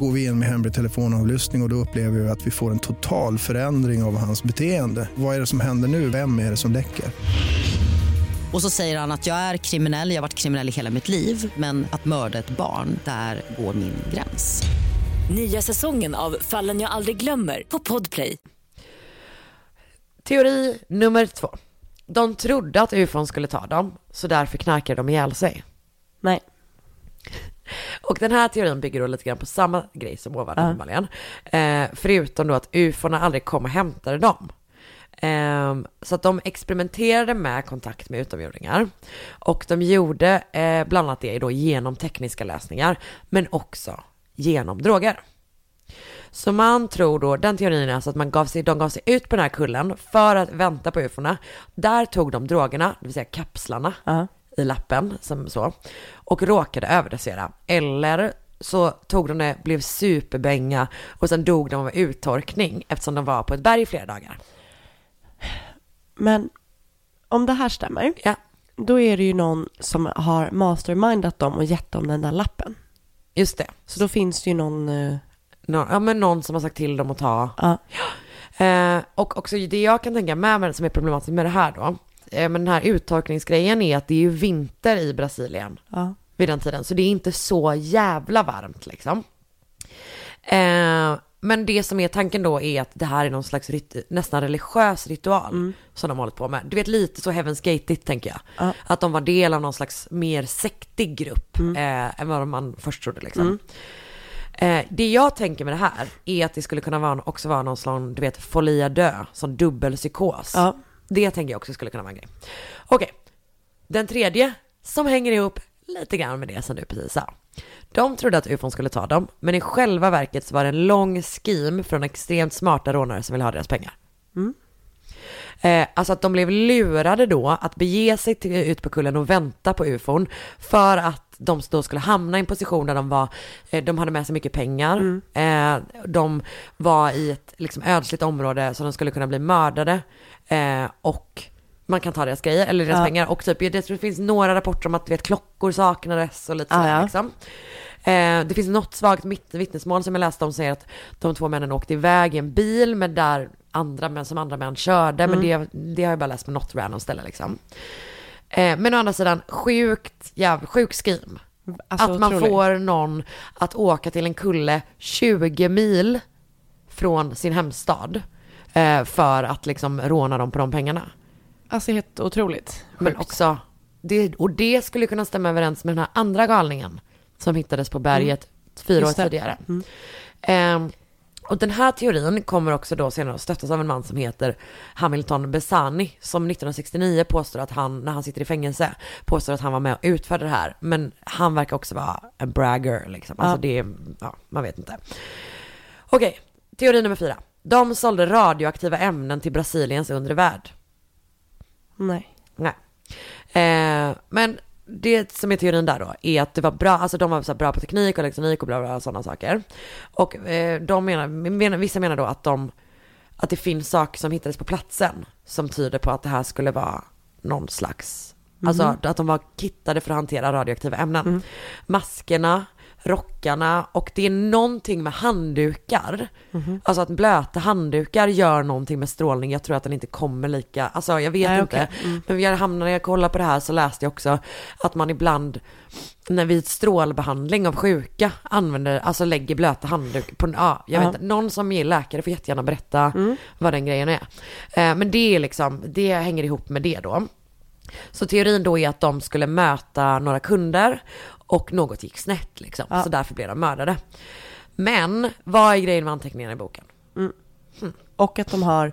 Går vi in med hemlig telefonavlyssning och, och då upplever vi att vi får en total förändring av hans beteende. Vad är det som händer nu? Vem är det som läcker? Och så säger han att jag är kriminell, jag har varit kriminell i hela mitt liv men att mörda ett barn, där går min gräns. Nya säsongen av Fallen jag aldrig glömmer på Podplay. Teori nummer två. De trodde att ufon skulle ta dem, så därför knarkade de ihjäl sig. Nej. Och den här teorin bygger då lite grann på samma grej som ovan Ja. uppenbarligen. Eh, förutom då att ufona aldrig kom och hämtade dem. Ehm, så att de experimenterade med kontakt med utomjordingar. Och de gjorde eh, bland annat det då genom tekniska lösningar, men också genom droger. Så man tror då, den teorin är alltså att man gav sig, de gav sig ut på den här kullen för att vänta på ufona. Där tog de drogerna, det vill säga kapslarna i lappen, som så, och råkade överdosera. Eller så tog de det, blev superbänga och sen dog de av uttorkning eftersom de var på ett berg i flera dagar. Men om det här stämmer, ja. då är det ju någon som har mastermindat dem och gett dem den där lappen. Just det. Så då finns det ju någon... eh, Nå, ja men någon som har sagt till dem att ta. Ja. Eh, och också det jag kan tänka med, med som är problematiskt med det här då, eh, med den här uttorkningsgrejen är att det är ju vinter i Brasilien Ja. vid den tiden, så det är inte så jävla varmt liksom. Eh, men det som är tanken då är att det här är någon slags nästan religiös ritual som de hållit på med. Du vet lite så Heaven's Gate tänker jag. Ja. Att de var del av någon slags mer sektig grupp eh, än vad man först trodde liksom. Mm. Eh, det jag tänker med det här är att det skulle kunna vara, också vara någon slags, du vet, folia dö, som dubbelpsykos. Ja. Det tänker jag också skulle kunna vara en grej. Okej, den tredje som hänger ihop lite grann med det som du precis sa. De trodde att ufon skulle ta dem, men i själva verket så var det en lång skim från extremt smarta rånare som ville ha deras pengar. Mm. Eh, alltså att de blev lurade då att bege sig till, ut på kullen och vänta på ufon för att de då skulle hamna i en position där de var, eh, de hade med sig mycket pengar, eh, de var i ett liksom ödsligt område så de skulle kunna bli mördade eh, och man kan ta deras grejer eller deras Ja. pengar och typ, jag tror det finns några rapporter om att vet, klockor saknades och lite Ja, sådär ja. liksom. Eh, det finns något svagt mitt- vittnesmål som jag läste om säger att de två männen åkte iväg i en bil med där andra män som andra män körde, men det, det har jag bara läst på något random ställe liksom. Eh, men å andra sidan, sjukt, jävla sjuk scheme. Alltså, att man otroligt. får någon att åka till en kulle 20 mil från sin hemstad eh, för att liksom råna dem på de pengarna. Alltså helt otroligt. Men också, det, och det skulle kunna stämma överens med den här andra galningen som hittades på berget fyra år tidigare. Mm. Ehm, och den här teorin kommer också då senare att stöttas av en man som heter Hamilton Besani som 1969 påstår att han, när han sitter i fängelse, påstår att han var med och utförde det här. Men han verkar också vara en bragger liksom. Alltså Ja. det är, ja, man vet inte. Okej, teori nummer fyra. De sålde radioaktiva ämnen till Brasiliens undre värld. Nej. Nej. Eh, men det som är teorin där då är att det var bra, alltså de var så bra på teknik och elektronik och bla bla sådana saker. Och eh, de menar, menar, vissa menar då att de, att det finns saker som hittades på platsen som tyder på att det här skulle vara någon slags, alltså Mhm. att de var kittade för att hantera radioaktiva ämnen. Maskerna, rockarna och det är någonting med handdukar. Mhm. Alltså att blöta handdukar gör någonting med strålning. Jag tror att den inte kommer lika, alltså jag vet Nej, inte. okej. Mm. Men jag hamnade, när jag kollade på det här så läste jag också att man ibland när vid strålbehandling av sjuka använder, alltså lägger blöta handdukar på, ja, jag Ja. vet inte, någon som är läkare får jättegärna berätta vad den grejen är. Eh, men det är liksom, det hänger ihop med det då. Så teorin då är att de skulle möta några kunder och något gick snett liksom. Ja. Så därför blev de mördade. Men vad är grejen med anteckningarna i boken? Och att de har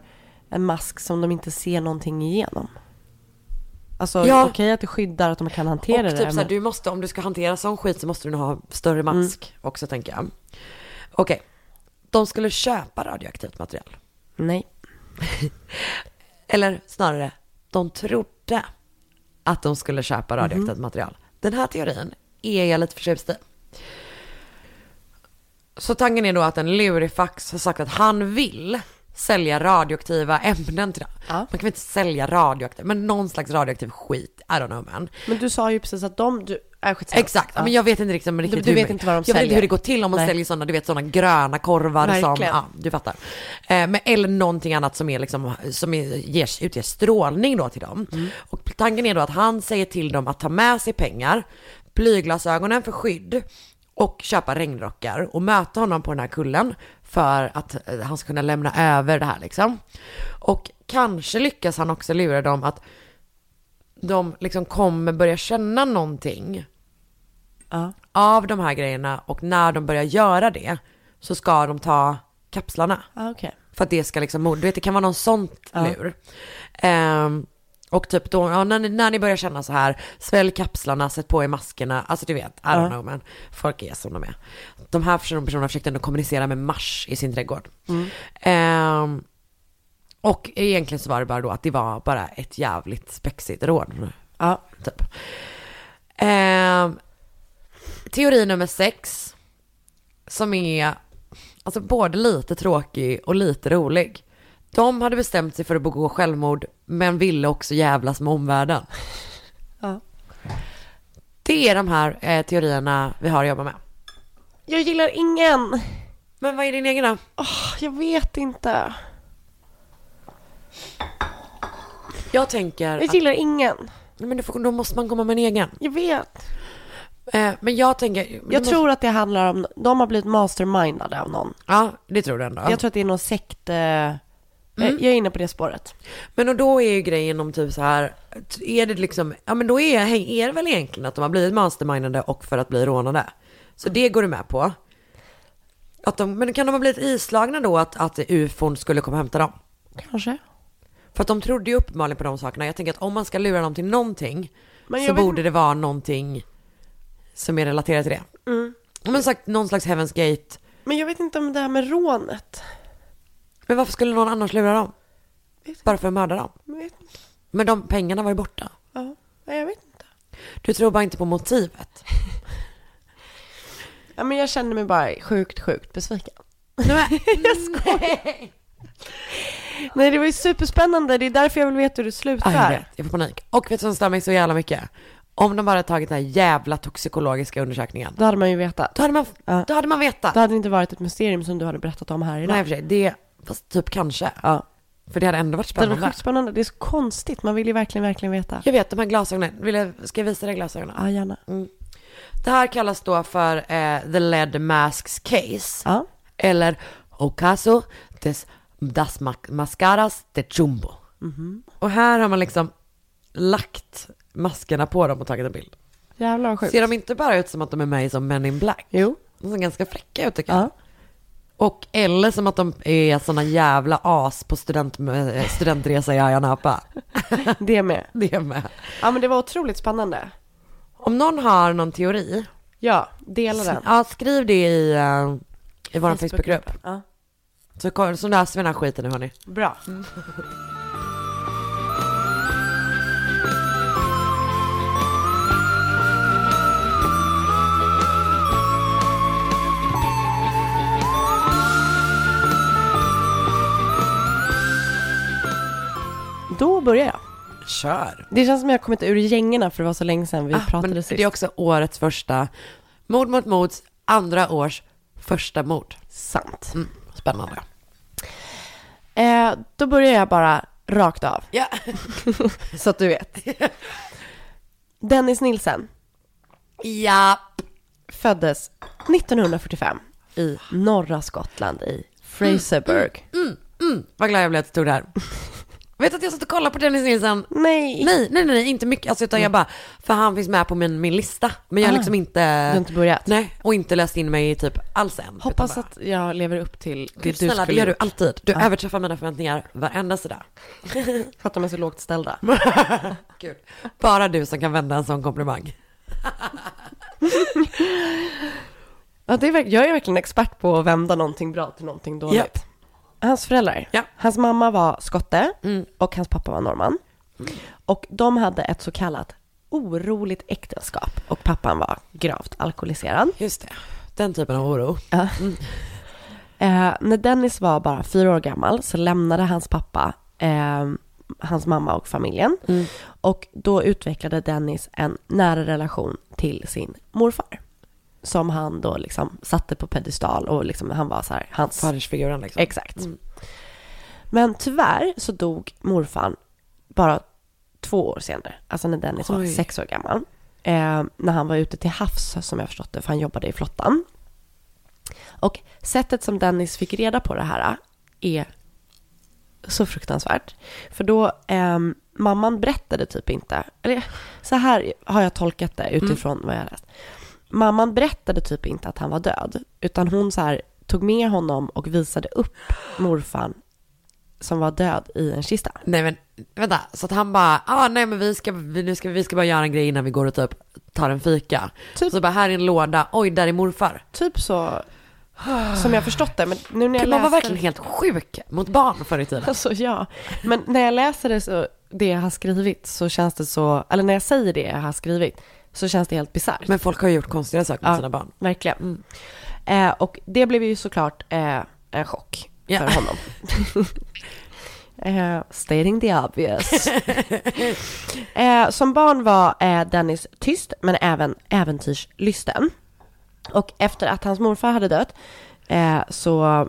en mask som de inte ser någonting igenom. Alltså Ja. okej att det skyddar att de kan hantera och det. typ men- du måste, om du ska hantera sån skit så måste du nog ha större mask också tänker jag. Okej, de skulle köpa radioaktivt material. Nej. Eller snarare, de trodde att de skulle köpa radioaktivt material. Den här teorin är jag lite förtjust i. Så tanken är då att en lurifax har sagt att han vill sälja radioaktiva ämnen till dem. Man kan väl inte sälja radioaktiva, men någon slags radioaktiv skit. I don't know man. Men du sa ju precis att de, du, är skitsamma. Exakt, men jag vet inte riktigt, men riktigt du hur, vet inte vad de Jag vet inte säljer. hur det går till om man Nej. säljer sådana, du vet sådana gröna korvar som, Verkligen. ja, du fattar. Eh, men, eller någonting annat som är liksom, som är, ger, utger strålning då till dem. Mm. Och tanken är då att han säger till dem att ta med sig pengar, blyglasögonen för skydd och köpa regnrockar och möta honom på den här kullen för att eh, han ska kunna lämna över det här liksom. Och kanske lyckas han också lura dem att de liksom kommer börja känna någonting av de här grejerna och när de börjar göra det så ska de ta kapslarna. Ah, okej. För att det ska liksom, du vet det kan vara någon sånt Ja. lur. Ehm, och typ då, ja, när, ni, när ni börjar känna så här, svälj kapslarna, sätt på er maskerna, alltså du vet, I don't Ja. know men folk är som de är. De här personerna, försökte ändå kommunicera med Mars i sin trädgård. Mm. Ehm, och egentligen så var det bara då att det var bara ett jävligt spexigt rån. Ja. Typ. Ehm, teori nummer sex, som är alltså både lite tråkig och lite rolig. De hade bestämt sig för att begå självmord, men ville också jävlas med omvärlden. Ja. Det är de här eh, teorierna vi har att jobba med. Jag gillar ingen. Men vad är din egen då? Åh, jag vet inte. Jag tänker... Jag gillar ingen. Nej, Men då, får, då måste man komma med en egen. Jag vet. Eh, men jag tänker... Jag tror att det handlar om, de har blivit mastermindade av någon. Ja, det tror du ändå. Jag tror att det är någon sekt, eh, jag är inne på det spåret. Men och då är ju grejen om typ så här, är det liksom, ja men då är, är det väl egentligen att de har blivit mastermindade och för att bli rånade. Så det går du med på. Att de, men kan de ha blivit islagna då att, att ufon skulle komma och hämta dem? Kanske. För att de trodde ju uppenbarligen på de sakerna. Jag tänker att om man ska lura dem till någonting så borde det vara någonting som är relaterat till det. Mm. Men sagt någon slags Heaven's Gate. Men jag vet inte om det här med rånet. Men varför skulle någon annars lura dem? Bara för att mörda dem? Men de pengarna var ju borta. Ja, jag vet inte. Du tror bara inte på motivet. Ja, men jag känner mig bara sjukt, sjukt besviken. Nej, jag skojar. Nej, det var ju superspännande. Det är därför jag vill veta hur det slutar. Ja, jag vet. Jag får panik. Och vet du vad som stör mig så jävla mycket? Om de bara tagit den här jävla toxikologiska undersökningen. Då hade man ju vetat. Då hade man, då hade man vetat. Då hade det inte varit ett mysterium som du hade berättat om här idag. Nej, för sig. Det, fast typ kanske. Ja. För det hade ändå varit Det hade spännande. varit spännande. Det är så konstigt. Man vill ju verkligen, verkligen veta. Jag vet, de här glasögonen. Vill jag, ska jag visa dig glasögonen? Ja, gärna. Mm. Det här kallas då för eh, The Lead Masks Case. Ja. Eller Ocaso des das ma- Mascaras de Chumbo. Mhm. Och här har man liksom lagt maskerna på dem och tagit en bild. Jävlar vad sjukt. Ser de inte bara ut som att de är med i som Men in Black? Jo. De ser ganska fräcka ut tycker jag. Och eller som att de är såna jävla as på student, eh, studentresa i Ayia Napa. Det med. Det med. Ja, men det var otroligt spännande. Om någon har någon teori. Ja, dela den. Ja, skriv det i, uh, i vår. Facebookgrupp. Ja. Så, så läser vi den här skiten nu hörni. Bra. Då börjar jag. Kör. Det känns som jag har kommit ur gängorna för det var så länge sedan vi Ah, pratade sist. det är också årets första Mord mot mords andra års första mord. Sant. Mm, spännande. Eh, då börjar jag bara rakt av. Ja. så att du vet. Dennis Nilsen Ja. föddes 1945 i norra Skottland i Fraserburg. Mm, mm. Vad glad jag blev att det här. Vet att jag satt och kollade på Dennis Nilsson? Nej. Nej, nej, nej, inte mycket. Alltså, utan jag bara, för han finns med på min, min lista. Men jag har Ah. liksom inte... Du har inte börjat? Nej, och inte läst in mig i typ alls än. Hoppas utan att jag lever upp till det Gud, du snälla, skulle det gör du alltid. Du Ja. överträffar mina förväntningar varenda sådär. För att de är så lågt ställda. Kul. Bara du som kan vända en sån komplimang. Ja, det är, jag är verkligen expert på att vända någonting bra till någonting dåligt. Japp. Hans föräldrar, Ja. hans mamma var skotte Mm. och hans pappa var norrman. Och de hade ett så kallat oroligt äktenskap och pappan var gravt alkoholiserad. Just det. Den typen av oro. Ja. Eh, när Dennis var bara fyra år gammal så lämnade hans pappa eh, hans mamma och familjen. Och då utvecklade Dennis en nära relation till sin morfar. Som han då liksom satte på pedestal och liksom han var så här hans... Fadersfiguren liksom. Exakt. Men tyvärr så dog morfar bara två år senare, alltså när Dennis var Oj. sex år gammal. Eh, när han var ute till havs som jag förstått det, för han jobbade i flottan. Och sättet som Dennis fick reda på det här är så fruktansvärt. För då, ehm, mamman berättade typ inte, eller så här har jag tolkat det utifrån vad jag har läst. Mamman berättade typ inte att han var död, utan hon så här tog med honom och visade upp morfar som var död i en kista. Nej men vänta, så att han bara, ah, nej men vi ska, vi, nu ska, vi ska bara göra en grej innan vi går och typ tar en fika. Så bara här är en låda, oj där är morfar. Typ så, som jag förstått det. Men nu när jag man var verkligen helt sjuk mot barn förr i tiden. Alltså ja, men när jag läser det, så, det jag har skrivit så känns det så, eller när jag säger det jag har skrivit så känns det helt bisarrt. Men folk har ju gjort konstiga saker med sina barn. Verkligen. Eh, och det blev ju såklart eh, en chock Ja. för honom. eh, stating the obvious. eh, som barn var eh, Dennis tyst men även äventyrslysten. Och efter att hans morfar hade dött eh, så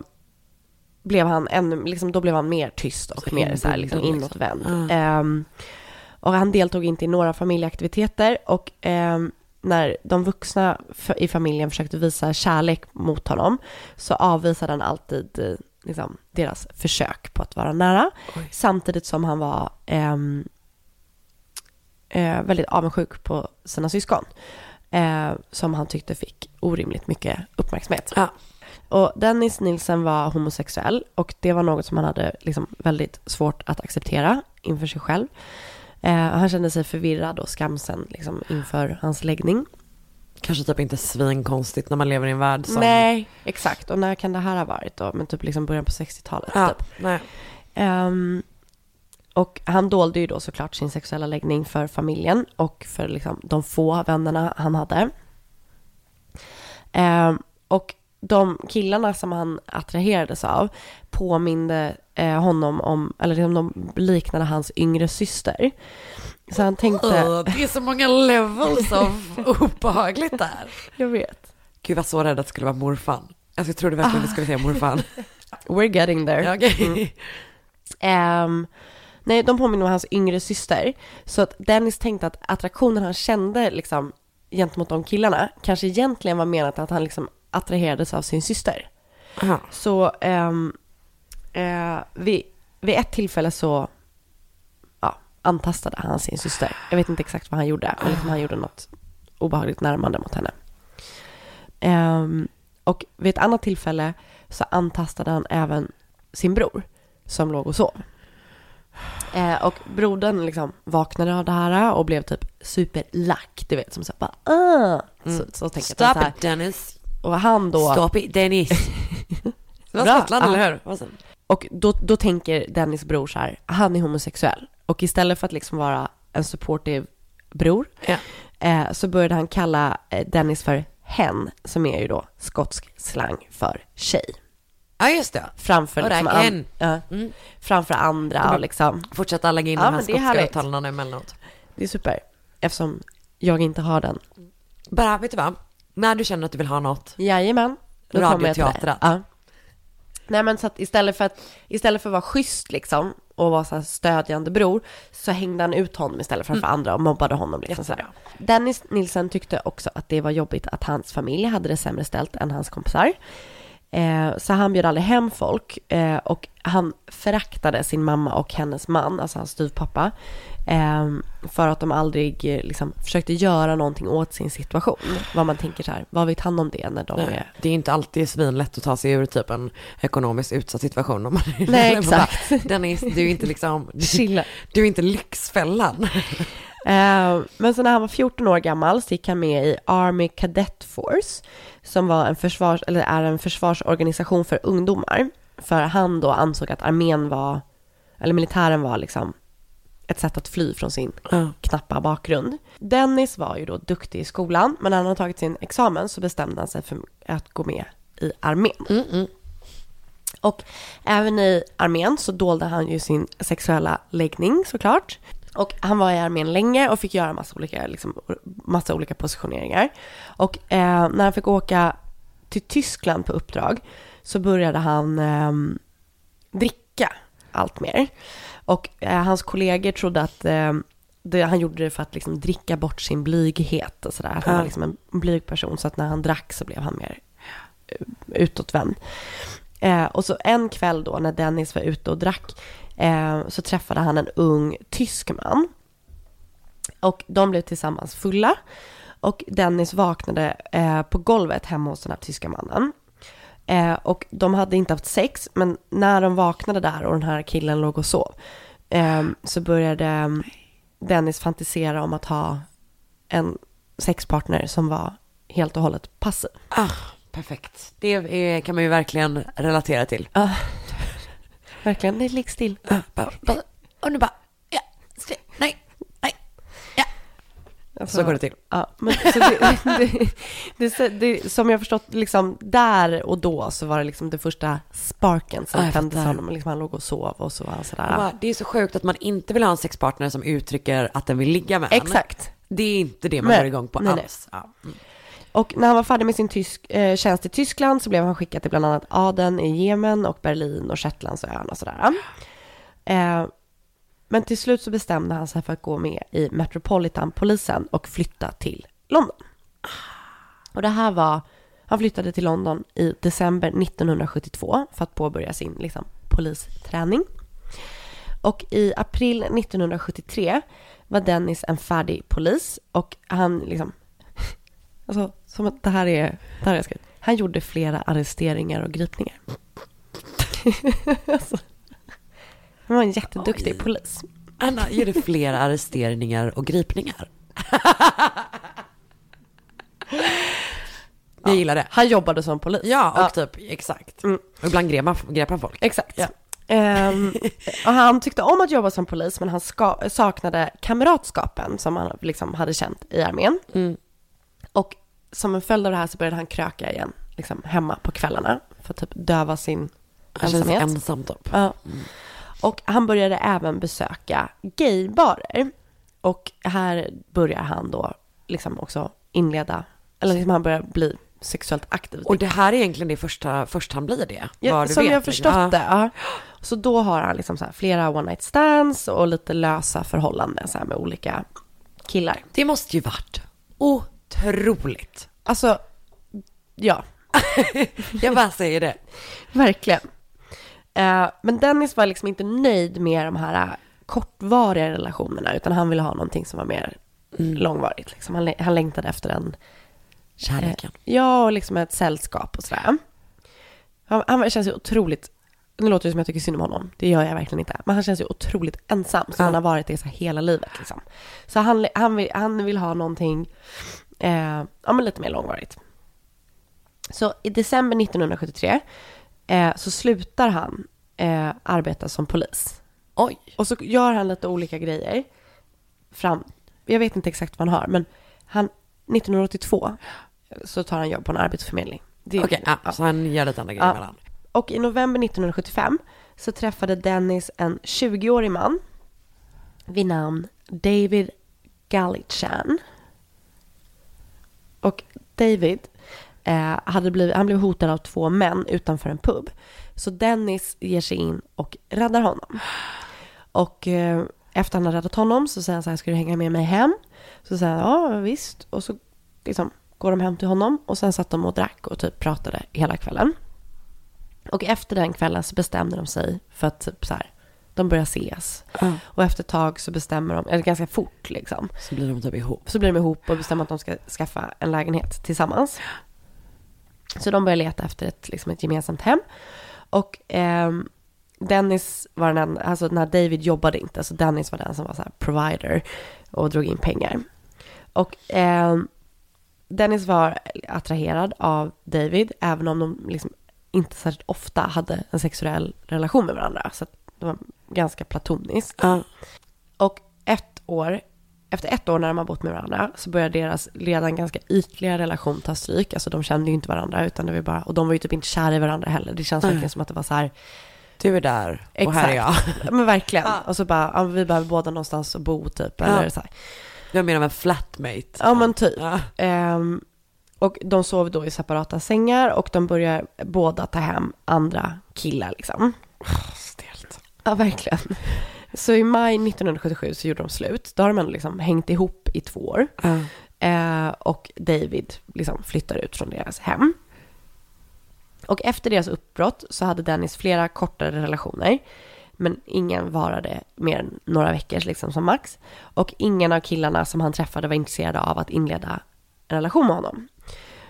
blev han ännu, liksom, då blev han mer tyst och Så mer så här, liksom, inbunden, inåtvänd. liksom. Ehm, och han deltog inte i några familjeaktiviteter och ehm, när de vuxna i familjen försökte visa kärlek mot honom så avvisade han alltid eh, liksom, deras försök på att vara nära. Samtidigt som han var ehm, eh, väldigt avundsjuk på sina syskon. Eh, som han tyckte fick orimligt mycket uppmärksamhet. Och Dennis Nilsen var homosexuell och det var något som han hade liksom väldigt svårt att acceptera inför sig själv. Eh, han kände sig förvirrad och skamsen liksom, inför hans läggning. Kanske typ inte svinkonstigt när man lever i en värld som... Nej, exakt. Och när kan det här ha varit då? Men typ liksom början på 60-talet. Ja, typ. nej. Ehm, och han dolde ju då såklart sin sexuella läggning för familjen och för liksom de få vännerna han hade. Ehm, och de killarna som han attraherades av påminde honom om, eller liksom de liknade hans yngre syster. Så han tänkte... Åh, det är så många levels av obehagligt där. Jag vet. Gud, jag var så rädd att det skulle vara morfan. Alltså, jag trodde verkligen vi skulle säga morfan. We're getting there. Ja, okej. Mm. Ehm, nej, de påminner om hans yngre syster. Så att Dennis tänkte att attraktionen han kände liksom, gentemot de killarna kanske egentligen var menat att han liksom attraherades av sin syster. Aha. Så ehm, eh, vid, vid ett tillfälle så ja, antastade han sin syster. Jag vet inte exakt vad han gjorde, men liksom han gjorde något obehagligt närmande mot henne. Ehm, och vid ett annat tillfälle så antastade han även sin bror som låg och sov. Eh, och brodern liksom vaknade av det här och blev typ superlack, du vet, som så här bara ah! Så, så Mm. Stop så här. it Dennis. Och han då... Stop it Dennis. Det var. Skottland, eller hur? Och då, då tänker Dennis bror så här, han är homosexuell. Och istället för att liksom vara en supportive bror, eh, så började han kalla eh, Dennis för hen, som är ju då skotsk slang för tjej. Ja, just det. Framför, Och liksom, an- ja, framför andra och liksom. Fortsätta lägga in Ja, de här skotska uttalen emellanåt. Det är super, eftersom jag inte har den. Bara, vet du vad? När du känner att du vill ha något. Jajamän. Radioteatrat. Ja. Nej men så att istället för att, istället för att vara schysst liksom och vara så här stödjande bror så hängde han ut honom istället framför Mm. andra och mobbade honom liksom så här. Dennis Nilsen tyckte också att det var jobbigt att hans familj hade det sämre ställt än hans kompisar. Eh, så han bjöd aldrig hem folk eh, och han föraktade sin mamma och hennes man, alltså hans styvpappa, för att de aldrig eh, liksom, försökte göra någonting åt sin situation. Vad man tänker så här, vad vet han om det när de Nej, är det är inte alltid svinlätt att ta sig ur typ en ekonomiskt utsatt situation. Om man Nej, Man bara, exakt. Dennis, du är inte liksom... Chilla. Du är inte lyxfällan. Eh, men så när han var 14 år gammal så gick han med i Army Cadet Force som var en försvars, eller är en försvarsorganisation för ungdomar. För han då ansåg att armén var, eller militären var liksom ett sätt att fly från sin Ja. knappa bakgrund. Dennis var ju då duktig i skolan, men när han hade tagit sin examen så bestämde han sig för att gå med i armén. Och även i armén så dolde han ju sin sexuella läggning såklart. Och han var i armén länge och fick göra massa olika, liksom, massa olika positioneringar. Och eh, när han fick åka till Tyskland på uppdrag så började han eh, dricka allt mer. Och eh, hans kollegor trodde att eh, det, han gjorde det för att liksom dricka bort sin blyghet och sådär. Han var liksom en blyg person så att när han drack så blev han mer eh, utåtvänd. Eh, och så en kväll då när Dennis var ute och drack eh, så träffade han en ung tysk man. Och de blev tillsammans fulla. Och Dennis vaknade eh, på golvet hemma hos den här tyska mannen. Eh, och de hade inte haft sex, men när de vaknade där och den här killen låg och sov eh, så började Dennis fantisera om att ha en sexpartner som var helt och hållet passiv. Ah, perfekt. Det är, kan man ju verkligen relatera till. Ja, verkligen. Nej, ligg still. Och nu bara, ja, nej, nej, ja. Så går det till. Ja, men, så det, det, det, som jag förstått, liksom, där och då så var det liksom det första sparken som jag tändes honom. Liksom, han låg och sov och så var han sådär. Bara, Det är så sjukt att man inte vill ha en sexpartner som uttrycker att den vill ligga med. Exakt. Det är inte det man Nej, går igång på nej, nej. alls. Ja. Mm. Och när han var färdig med sin tysk, eh, tjänst i Tyskland så blev han skickad till bland annat Aden i Jemen och Berlin och Shetlandsöarna och sådär. Eh, men till slut så bestämde han sig för att gå med i Metropolitan-polisen och flytta till London. Och det här var, han flyttade till London i december 1972 för att påbörja sin liksom, polisträning. Och i april 1973 var Dennis en färdig polis och han liksom Alltså, som att det här är, det här är skrivet. Han gjorde flera arresteringar och gripningar. alltså, han var en jätteduktig Oj. polis. Anna gjorde flera arresteringar och gripningar. Jag gillar det. Han jobbade som polis. Ja, och typ, exakt. Mm. Och ibland grep han, grep han folk. Exakt. Ja. Ehm, och han tyckte om att jobba som polis, men han ska, saknade kamratskapen som han liksom hade känt i armén. Mm. Och som en följd av det här så började han kröka igen, liksom hemma på kvällarna, för att typ döva sin Han känns ensamhet. ensam typ. Ja. Och han började även besöka gaybarer. Och här börjar han då liksom också inleda, eller liksom han börjar bli sexuellt aktiv. Och det här är egentligen det första, först han blir det. Ja, som vet, jag förstått Ja. det. Ja. Så då har han liksom så flera one night stands och lite lösa förhållanden så med olika killar. Det måste ju varit otroligt. Alltså, ja, Jag bara säger det. verkligen. Eh, men Dennis var liksom inte nöjd med de här eh, kortvariga relationerna utan han ville ha någonting som var mer långvarigt. Liksom. Han, han längtade efter en Kärleken. Ja, och liksom ett sällskap och sådär. Han, han känns ju otroligt, nu låter det som jag tycker synd om honom, det gör jag verkligen inte. Men han känns ju otroligt ensam, som Ja. han har varit det så hela livet. Liksom. Så han, han, vill, han vill ha någonting, eh, ja men lite mer långvarigt. Så i december 1973 eh, så slutar han eh, arbeta som polis. Oj. Och så gör han lite olika grejer. Fram, jag vet inte exakt vad han har, men han, 1982 så tar han jobb på en arbetsförmedling. Okej, ja, ja. så han gör lite andra grejer Ja. emellan. Och i november 1975 så träffade Dennis en 20-årig man vid namn David Galichan. Och David eh, hade blivit, han blev hotad av två män utanför en pub. Så Dennis ger sig in och räddar honom. Och eh, efter han har räddat honom så säger han så här, ska du hänga med mig hem? Så säger han, ja visst. Och så liksom, går de hem till honom och sen satt de och drack och typ pratade hela kvällen. Och efter den kvällen så bestämde de sig för att typ så här, de börjar ses. Ja. Och efter ett tag så bestämmer de, eller ganska fort liksom, Så blir de typ ihop. så blir de ihop och bestämmer att de ska skaffa en lägenhet tillsammans. Så de börjar leta efter ett, liksom ett gemensamt hem. Och ehm, Dennis var den enda, alltså när David jobbade inte, så Dennis var den som var så här provider och drog in pengar. Och ehm, Dennis var attraherad av David, även om de liksom inte särskilt ofta hade en sexuell relation med varandra. Så det var ganska platoniskt. Ja. Och ett år efter ett år när de har bott med varandra så börjar deras redan ganska ytliga relation ta stryk. Alltså de kände ju inte varandra utan det var bara, och de var ju typ inte kära i varandra heller. Det känns Nej. verkligen som att det var så här. Du är där och här är jag. Exakt. Men verkligen. Och så bara, ja, vi behöver båda någonstans att bo typ. Eller Ja. så här. Jag menar en flatmate. Ja men typ. Ja. Ehm, och de sov då i separata sängar och de börjar båda ta hem andra killar liksom. Stelt. Ja, verkligen. Så i maj 1977 så gjorde de slut. Då har ändå liksom hängt ihop i två år. Ja. Eh, och David liksom flyttar ut från deras hem. Och efter deras uppbrott så hade Dennis flera kortare relationer. Men ingen varade mer än några veckor liksom som max. Och ingen av killarna som han träffade var intresserade av att inleda en relation med honom.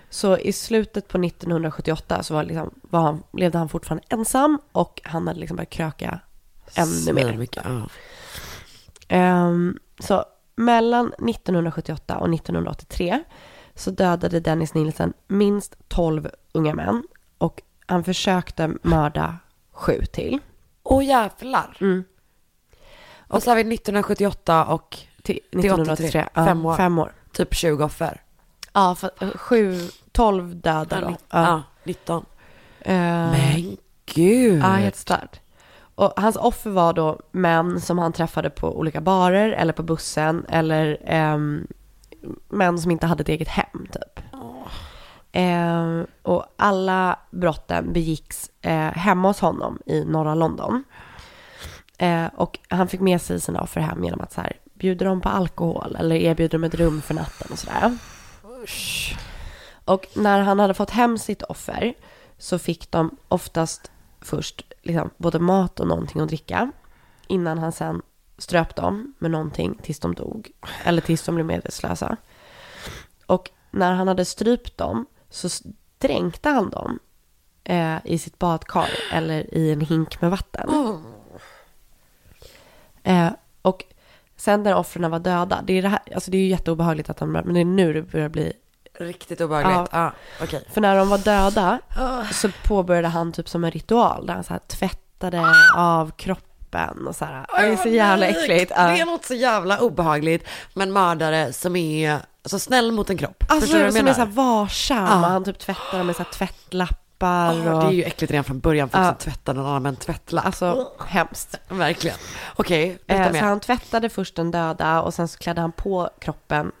Så i slutet på 1978 så var liksom, var han, levde han fortfarande ensam och han hade liksom börjat kröka ännu mer. Mycket, ja. Ehm, så mellan 1978 och 1983 så dödade Dennis Nielsen minst 12 unga män och han försökte mörda sju till. Åh jävlar. Mm. Och så har vi 1978 och Till till 1983. 83. Ja, Fem år. Fem år. typ 20 offer. Ja, för, sju, 12 döda då. Ja, 19. Ehm, Men gud. Ja, helt stört. Och hans offer var då män som han träffade på olika barer eller på bussen eller ehm, män som inte hade ett eget hem typ. Ehm, och alla brotten begicks eh, hemma hos honom i norra London. Eh, och han fick med sig sina offer hem genom att så här, bjuda dem på alkohol eller erbjuda dem ett rum för natten och sådär. Och när han hade fått hem sitt offer så fick de oftast först liksom, både mat och någonting att dricka innan han sen ströp dem med någonting tills de dog eller tills de blev medvetslösa. Och när han hade strypt dem så dränkte han dem eh, i sitt badkar eller i en hink med vatten. Eh, och sen när offren var döda, det är, det här, alltså det är ju jätteobehagligt att han, men det är nu det börjar bli Riktigt obehagligt. Ja, okej. för när de var döda så påbörjade han typ som en ritual där han så här tvättade av kroppen och så här. Det är så jävla äckligt. Ja. Det är något så jävla obehagligt med en mördare som är så snäll mot en kropp. Alltså Förstår du som är så här varsam. Och Han typ tvättar med så här tvättlappar. Ja, och... det är ju äckligt redan från början, folk Ja. som tvättar någon annan med en tvättlapp. Alltså hemskt. Verkligen. Okej, Eh, berätta så han tvättade först den döda och sen så klädde han på kroppen.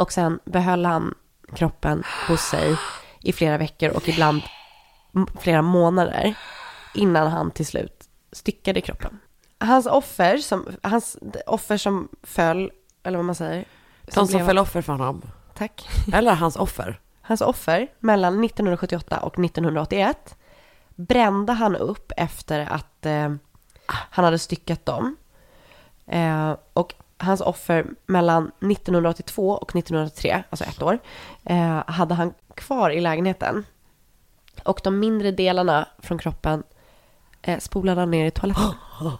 Och sen behöll han kroppen hos sig i flera veckor och ibland flera månader innan han till slut styckade kroppen. Hans offer som, hans offer som föll, eller vad man säger. De som blev- föll offer för honom. Tack. Eller hans offer. Hans offer mellan 1978 och 1981 brände han upp efter att eh, han hade styckat dem. Eh, och hans offer mellan 1982 och 1903, alltså ett år, eh, hade han kvar i lägenheten. Och de mindre delarna från kroppen eh, spolade han ner i toaletten.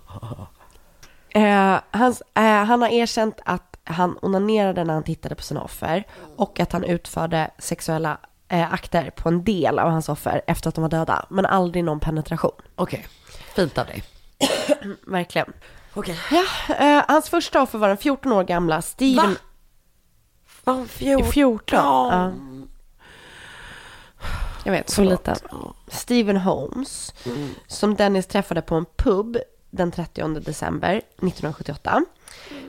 Eh, hans, eh, han har erkänt att han onanerade när han tittade på sina offer och att han utförde sexuella eh, akter på en del av hans offer efter att de var döda, men aldrig någon penetration. Okej, fint av dig. Verkligen. Okej. Ja, eh, hans första offer var den 14 år gamla Steven... Va? Fan, 14. 14? Ja. Ja. Jag vet, så liten. Steven Holmes, som Dennis träffade på en pub den 30 december 1978.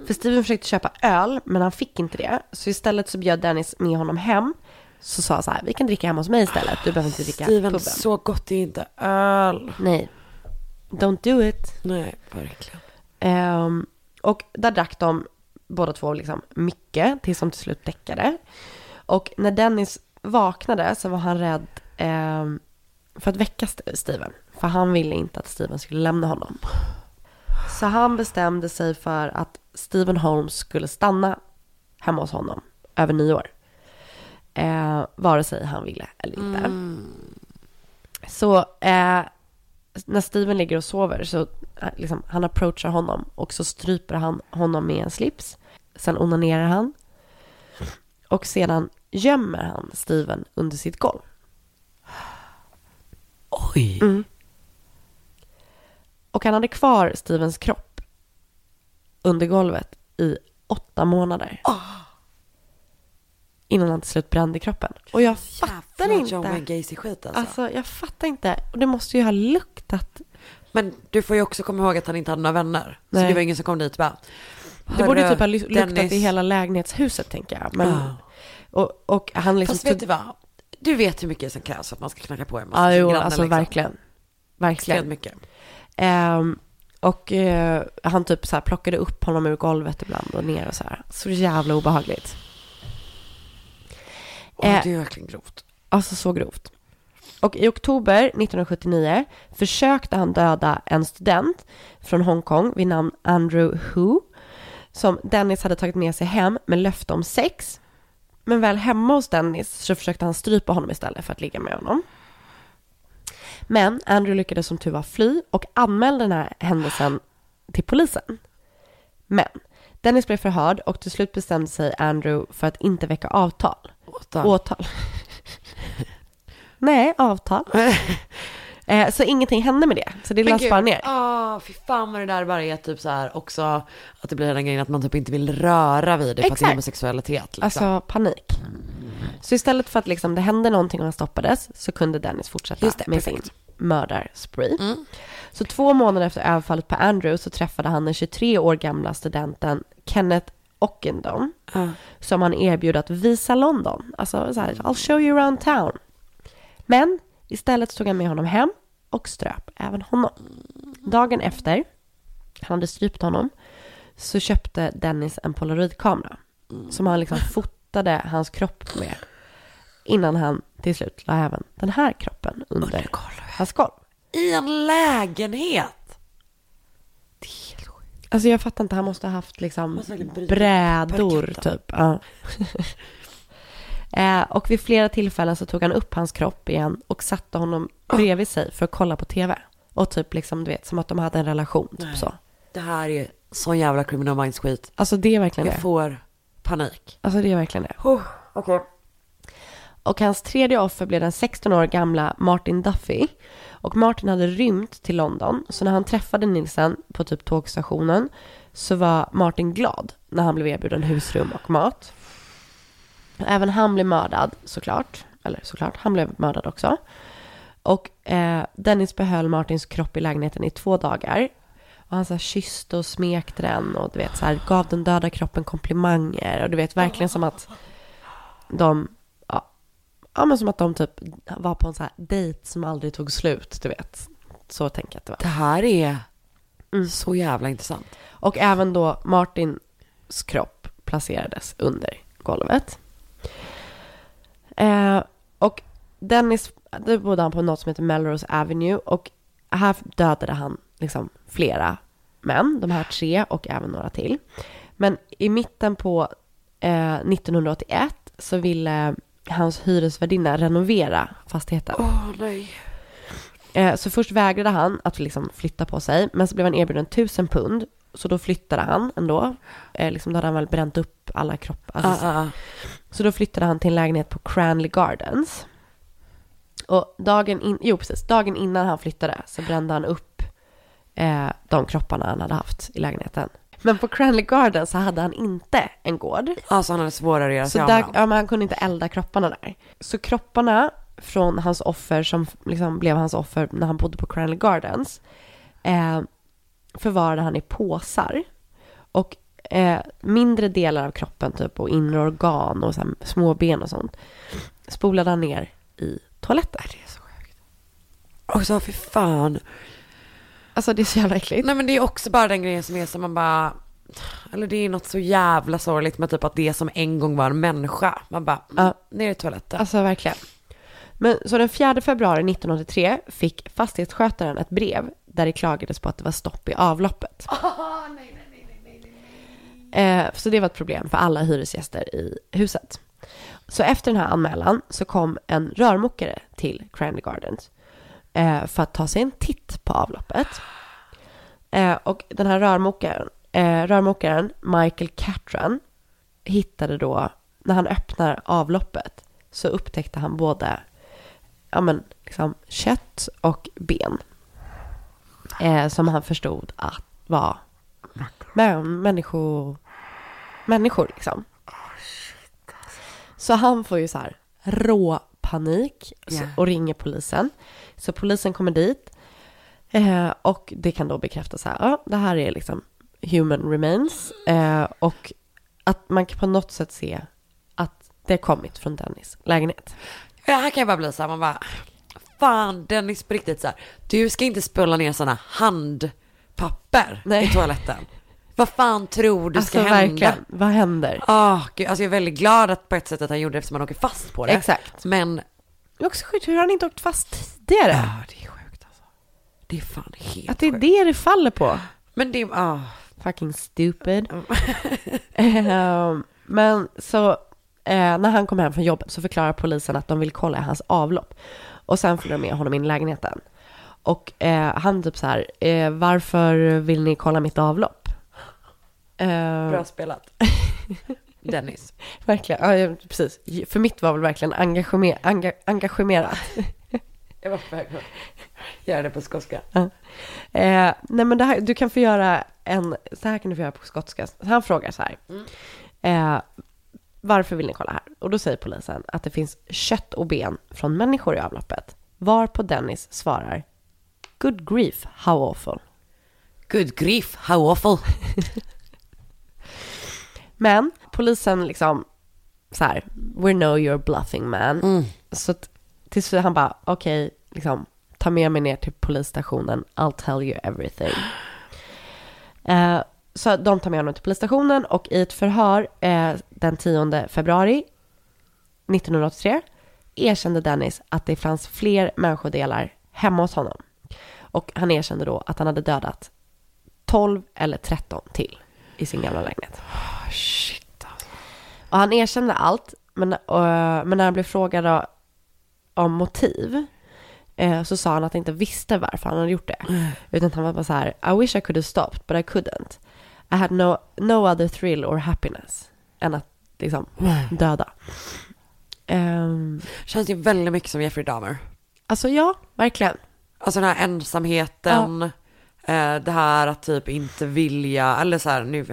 För Steven försökte köpa öl, men han fick inte det. Så istället så bjöd Dennis med honom hem. Så sa så här, vi kan dricka hemma hos mig istället. Du behöver inte dricka Steven, puben. så gott är inte öl. Nej. Don't do it. Nej, verkligen. Ehm, och där drack de båda två liksom mycket tills de till slut däckade. Och när Dennis vaknade så var han rädd ehm, för att väcka St- Steven. För han ville inte att Steven skulle lämna honom. Så han bestämde sig för att Steven Holmes skulle stanna hemma hos honom över nyår. Eh, vare sig han ville eller inte. Så eh, när Steven ligger och sover så eh, liksom, han approachar honom och så stryper han honom med en slips. Sen onanerar han. Och sedan gömmer han Steven under sitt golv. Oj. Mm. Och han hade kvar Stevens kropp under golvet i åtta månader. Innan han till slut brände kroppen. Och jag fattar Jävla inte. John Wayne Gacy-skit alltså. Alltså jag fattar inte. Och det måste ju ha luktat. Men du får ju också komma ihåg att han inte hade några vänner. Så Nej. det var ingen som kom dit bara... Det borde ju "Hörru, typ ha lu- luktat Dennis." i hela lägenhetshuset tänker jag. Men, Ja. och, och han liksom Fast vet du vad? Du vet hur mycket som krävs för att man ska knacka på en Ja, jo, granne, alltså liksom. verkligen. Verkligen. Mycket. Ehm, och eh, han typ så här plockade upp honom ur golvet ibland och ner och så här. Så jävla obehagligt. Eh, det är verkligen grovt. Alltså så grovt. Och i oktober 1979 försökte han döda en student från Hongkong vid namn Andrew Hu som Dennis hade tagit med sig hem med löfte om sex. Men väl hemma hos Dennis så försökte han strypa honom istället för att ligga med honom. Men Andrew lyckades som tur var fly och anmälde den här händelsen till polisen. Men Dennis blev förhörd och till slut bestämde sig Andrew för att inte väcka avtal. Åtal. Åtal. Nej, avtal. eh, så ingenting hände med det. Så det lades bara ner. Åh, fy fan vad det där bara är typ så här också att det blir den grejen att man typ inte vill röra vid det för att det är Exakt. homosexualitet. Liksom. Alltså panik. Så istället för att liksom det hände någonting och han stoppades så kunde Dennis fortsätta Just det, med perfekt. sin mördarspree. Mm. Så två månader efter överfallet på Andrew så träffade han den 23 år gamla studenten Kenneth Ockendon Ja. som han erbjöd att visa London. Alltså så här, I'll show you around town. Men istället tog han med honom hem och ströp även honom. Dagen efter, han hade strypt honom, så köpte Dennis en polaroidkamera som han liksom fotade hans kropp med innan han till slut la även den här kroppen under hans golv. I en lägenhet. Alltså jag fattar inte, han måste ha haft liksom Måste brädor typ. Ja. eh, och vid flera tillfällen så tog han upp hans kropp igen och satte honom bredvid sig för att kolla på tv. Och typ liksom, du vet, som att de hade en relation. Typ Nej. så. Det här är sån jävla criminal minds skit. Alltså det är verkligen Jag det. får panik. Alltså det är verkligen det. Oh, okay. Och hans tredje offer blev den 16 år gamla Martin Duffy. Och Martin hade rymt till London. Så när han träffade Nilsen på typ tågstationen så var Martin glad när han blev erbjuden husrum och mat. Även han blev mördad såklart. Eller såklart, han blev mördad också. Och eh, Dennis behöll Martins kropp i lägenheten i två dagar. Och han så här, kysste och smekte den och du vet så här, gav den döda kroppen komplimanger. Och du vet verkligen som att de, ja, men som att de typ var på en så här dejt som aldrig tog slut, du vet. Så tänker jag att det var. Det här är Mm. så jävla intressant. Och även då Martins kropp placerades under golvet. Eh, och Dennis, då bodde han på något som heter Melrose Avenue och här dödade han liksom flera män, de här tre och även några till. Men i mitten på eh, 1981 så ville hans hyresvärdinna renovera fastigheten. Åh nej. Eh, Så först vägrade han att liksom flytta på sig, men så blev han erbjuden tusen pund. Så då flyttade han ändå. Eh, liksom då hade han väl bränt upp alla kroppar. Alltså, ah, ah. Så då flyttade han till en lägenhet på Cranley Gardens. Och dagen, in, jo, precis, dagen innan han flyttade så brände han upp eh, de kropparna han hade haft i lägenheten. Men på Cranley Gardens så hade han inte en gård. Alltså han hade svårare att göra Så sig av där, dem. ja, men han kunde inte elda kropparna där. Så kropparna från hans offer som liksom blev hans offer när han bodde på Cranley Gardens eh, förvarade han i påsar. Och eh, mindre delar av kroppen, typ och inre organ och så här, små ben och sånt, spolade han ner i toaletten. Det är så sjukt. Och så fy fan. Alltså det är så jävla äckligt. Nej men det är också bara den grejen som är som man bara, eller det är något så jävla sorgligt med typ att det som en gång var en människa. Man bara, Ja. ner i toaletten. Alltså verkligen. Men så den 4 februari 1983 fick fastighetsskötaren ett brev där det klagades på att det var stopp i avloppet. Eh, så det var ett problem för alla hyresgäster i huset. Så efter den här anmälan så kom en rörmokare till Cranley Gardens eh, för att ta sig en titt på avloppet. Eh, och den här rörmokaren, eh, rörmokaren Michael Catran hittade då, när han öppnar avloppet så upptäckte han både ja, men, liksom, kött och ben. Eh, som han förstod att var mä- människo, människor liksom. Så han får ju så här rå panik Ja. och ringer polisen. Så polisen kommer dit eh, och det kan då bekräfta så här, ja, det här är liksom human remains eh, och att man kan på något sätt se att det har kommit från Dennis lägenhet. Ja, här kan jag bara bli så här, man bara, fan Dennis på riktigt så här, du ska inte spola ner sådana handpapper Nej. i toaletten. Vad fan tror du ska alltså hända? verkligen, vad händer? Ah, gud, alltså jag är väldigt glad att på ett sätt att han gjorde det eftersom han åker fast på det. Exakt. Men, Det är också sjukt, hur har han inte åkt fast tidigare? ja det är sjukt alltså. Det är fan helt Att det är sjukt. det det faller på. Men det, ah, Fucking stupid. Ehm, men så eh, när han kom hem från jobbet så förklarar polisen att de vill kolla hans avlopp. Och sen följer de med honom in i lägenheten. Och eh, han typ så här, eh, varför vill ni kolla mitt avlopp? Eh, bra spelat. Dennis. verkligen, ja, precis. För mitt var väl verkligen engagemer, enga, engagerat. Jag var på väg att göra det på skånska. Ja. Eh, nej men det här, du kan få göra en, så här kan du få göra på skotska. Han frågar så här. Eh, varför vill ni kolla här? Och då säger polisen att det finns kött och ben från människor i avloppet. Varpå Dennis svarar Good grief, how awful. Good grief, how awful. Men polisen liksom så här, we know you're bluffing man. Mm. Så till slut han bara, okej, liksom, ta med mig ner till polisstationen, I'll tell you everything. Eh, så de tar med honom till polisstationen och i ett förhör eh, den 10 februari 1983 erkände Dennis att det fanns fler människodelar hemma hos honom. Och han erkände då att han hade dödat 12 eller 13 till i sin gamla lägenhet. Shit alltså. Och han erkände allt, men, och, men när han blev frågad om motiv eh, så sa han att han inte visste varför han hade gjort det. Utan han var bara så här, I wish I could have stopped but I couldn't. I had no, no other thrill or happiness än att liksom döda. Ehm, Känns ju väldigt mycket som Jeffrey Dahmer. alltså ja, verkligen. Alltså den här ensamheten, eh, det här att typ inte vilja, eller så här, nu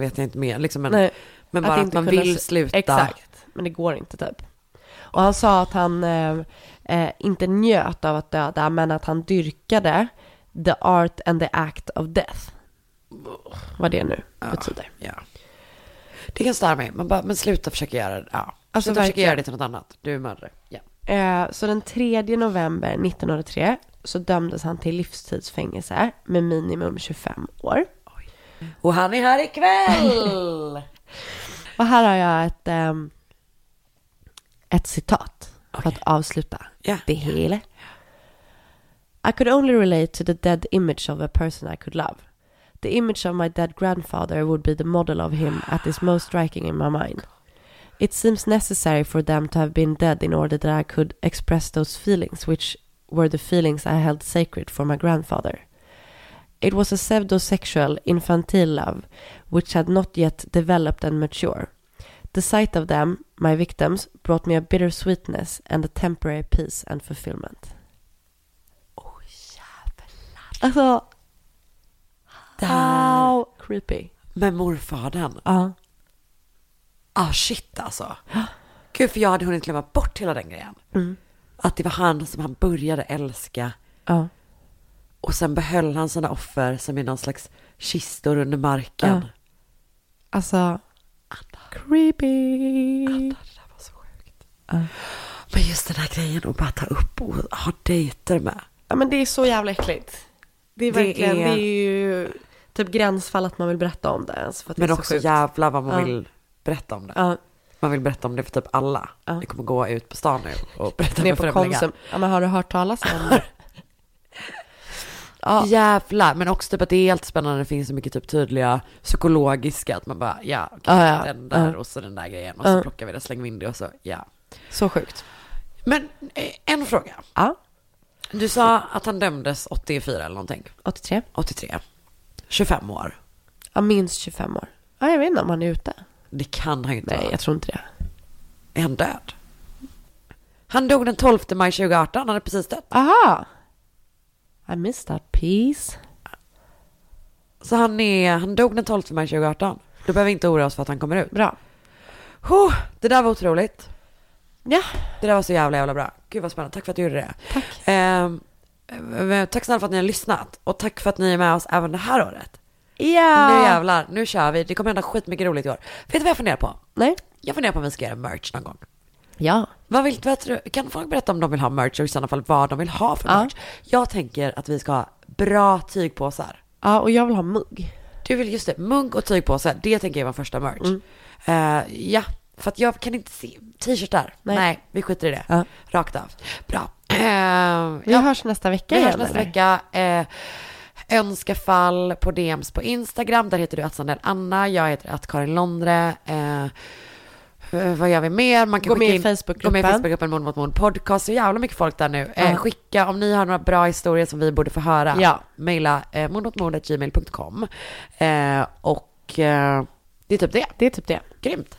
vet jag inte mer, liksom, men, Nej, men bara att, inte man vill sl- sluta. Exakt, men det går inte typ. Och han sa att han eh, eh, inte njöt av att döda, men att han dyrkade the art and the act of death. Vad det nu betyder. Ja. Det kan störa mig, man bara, men sluta försöka göra det. Ja. Alltså, försöka göra det till något annat. Du är mördare. Ja. Eh, så den 3 november 1903 så dömdes han till livstidsfängelse med minimum 25 år. Och han är här ikväll! Och här har jag ett, ehm, ett citat för att avsluta Ja. det hela. I could only relate to the dead image of a person I could love. The image of my dead grandfather would be the model of him that is most striking in my mind. It seems necessary for them to have been dead in order that I could express those feelings which were the feelings I held sacred for my grandfather. It was a pseudo-sexual, infantile love which had not yet developed and mature. The sight of them, my victims, brought me a bitter sweetness and a temporary peace and fulfillment. Oh, jävlar. Alltså, Det här how creepy. med morfadern. Ja. Ah shit alltså. Gud för jag hade hunnit glömma bort hela den grejen. Mm. Att det var han som han började älska. Ja. Och sen behöll han sina offer som i någon slags kistor under marken. Ja. Alltså, creepy. Det där var så sjukt. Men just den här grejen att bara ta upp och ha dejter med. Ja, men det är så jävla äckligt. Det är Det verkligen, är- det är ju typ gränsfall att man vill berätta om det ens. För att Men det är så också sjukt. jävlar vad man Ja. vill berätta om det. Man vill berätta om det för typ alla. Ja. Vi kommer gå ut på stan nu och berätta ner för främlingar. Ja, men har du hört talas om det? ja, Jävlar, men också typ att det är helt spännande, det finns så mycket typ tydliga psykologiska, att man bara, ja, okej, Ja, ja. den där Ja. och så den där grejen och så plockar vi det, slänger vi in det och så, ja. så sjukt. Men eh, en fråga. Ja, Du sa att han dömdes 84 eller någonting. 83. 83. 25 år. Ja, minst 25 år. Ja, jag vet inte om han är ute. Det kan han ju inte Nej, vara. jag tror inte det. Är han död? Han dog den 12 maj 2018, han hade precis dött. Aha! I missed that piece. Så han, är, han dog den 12 maj 2018. Då behöver vi inte oroa oss för att han kommer ut. Bra. Oh, det där var otroligt. Ja. Det där var så jävla jävla bra. Gud vad spännande. Tack för att du gjorde det. Tack. Ehm, eh, tack snälla för att ni har lyssnat. Och tack för att ni är med oss även det här året. Ja. Nu jävlar, nu kör vi. Det kommer hända skitmycket roligt i år. Vet du vad jag funderar på? Nej. Jag funderar på om vi ska göra merch någon gång. Ja. Vad vill, tror, du- kan folk berätta om de vill ha merch och i sådana fall vad de vill ha för Ja. merch? Jag tänker att vi ska ha bra tygpåsar. Ja, och jag vill ha mugg. Du vill just det, mugg och tygpåsar, det tänker jag var första merch. Mm. Eh, ja, för att jag kan inte se t-shirtar. Nej. Nej. vi skiter i det. Ja. Rakt av. Bra. Eh, Vi ja, hörs nästa vecka vi hörs igen. nästa eller? vecka. Eh, önskefall på DMs på Instagram. Där heter du att Sandell Anna. Jag heter att Karin Londre. Eh, eh, vad gör vi mer? Man kan Gå med skicka i in- Facebookgruppen. Gå med i Facebookgruppen Mord mot mord podcast. Så jävla mycket folk där nu. Eh, skicka om ni har några bra historier som vi borde få höra. Ja. Maila eh, mordmotmord.gmail.com. Eh, och eh, det är typ det. Det är typ det. Grymt.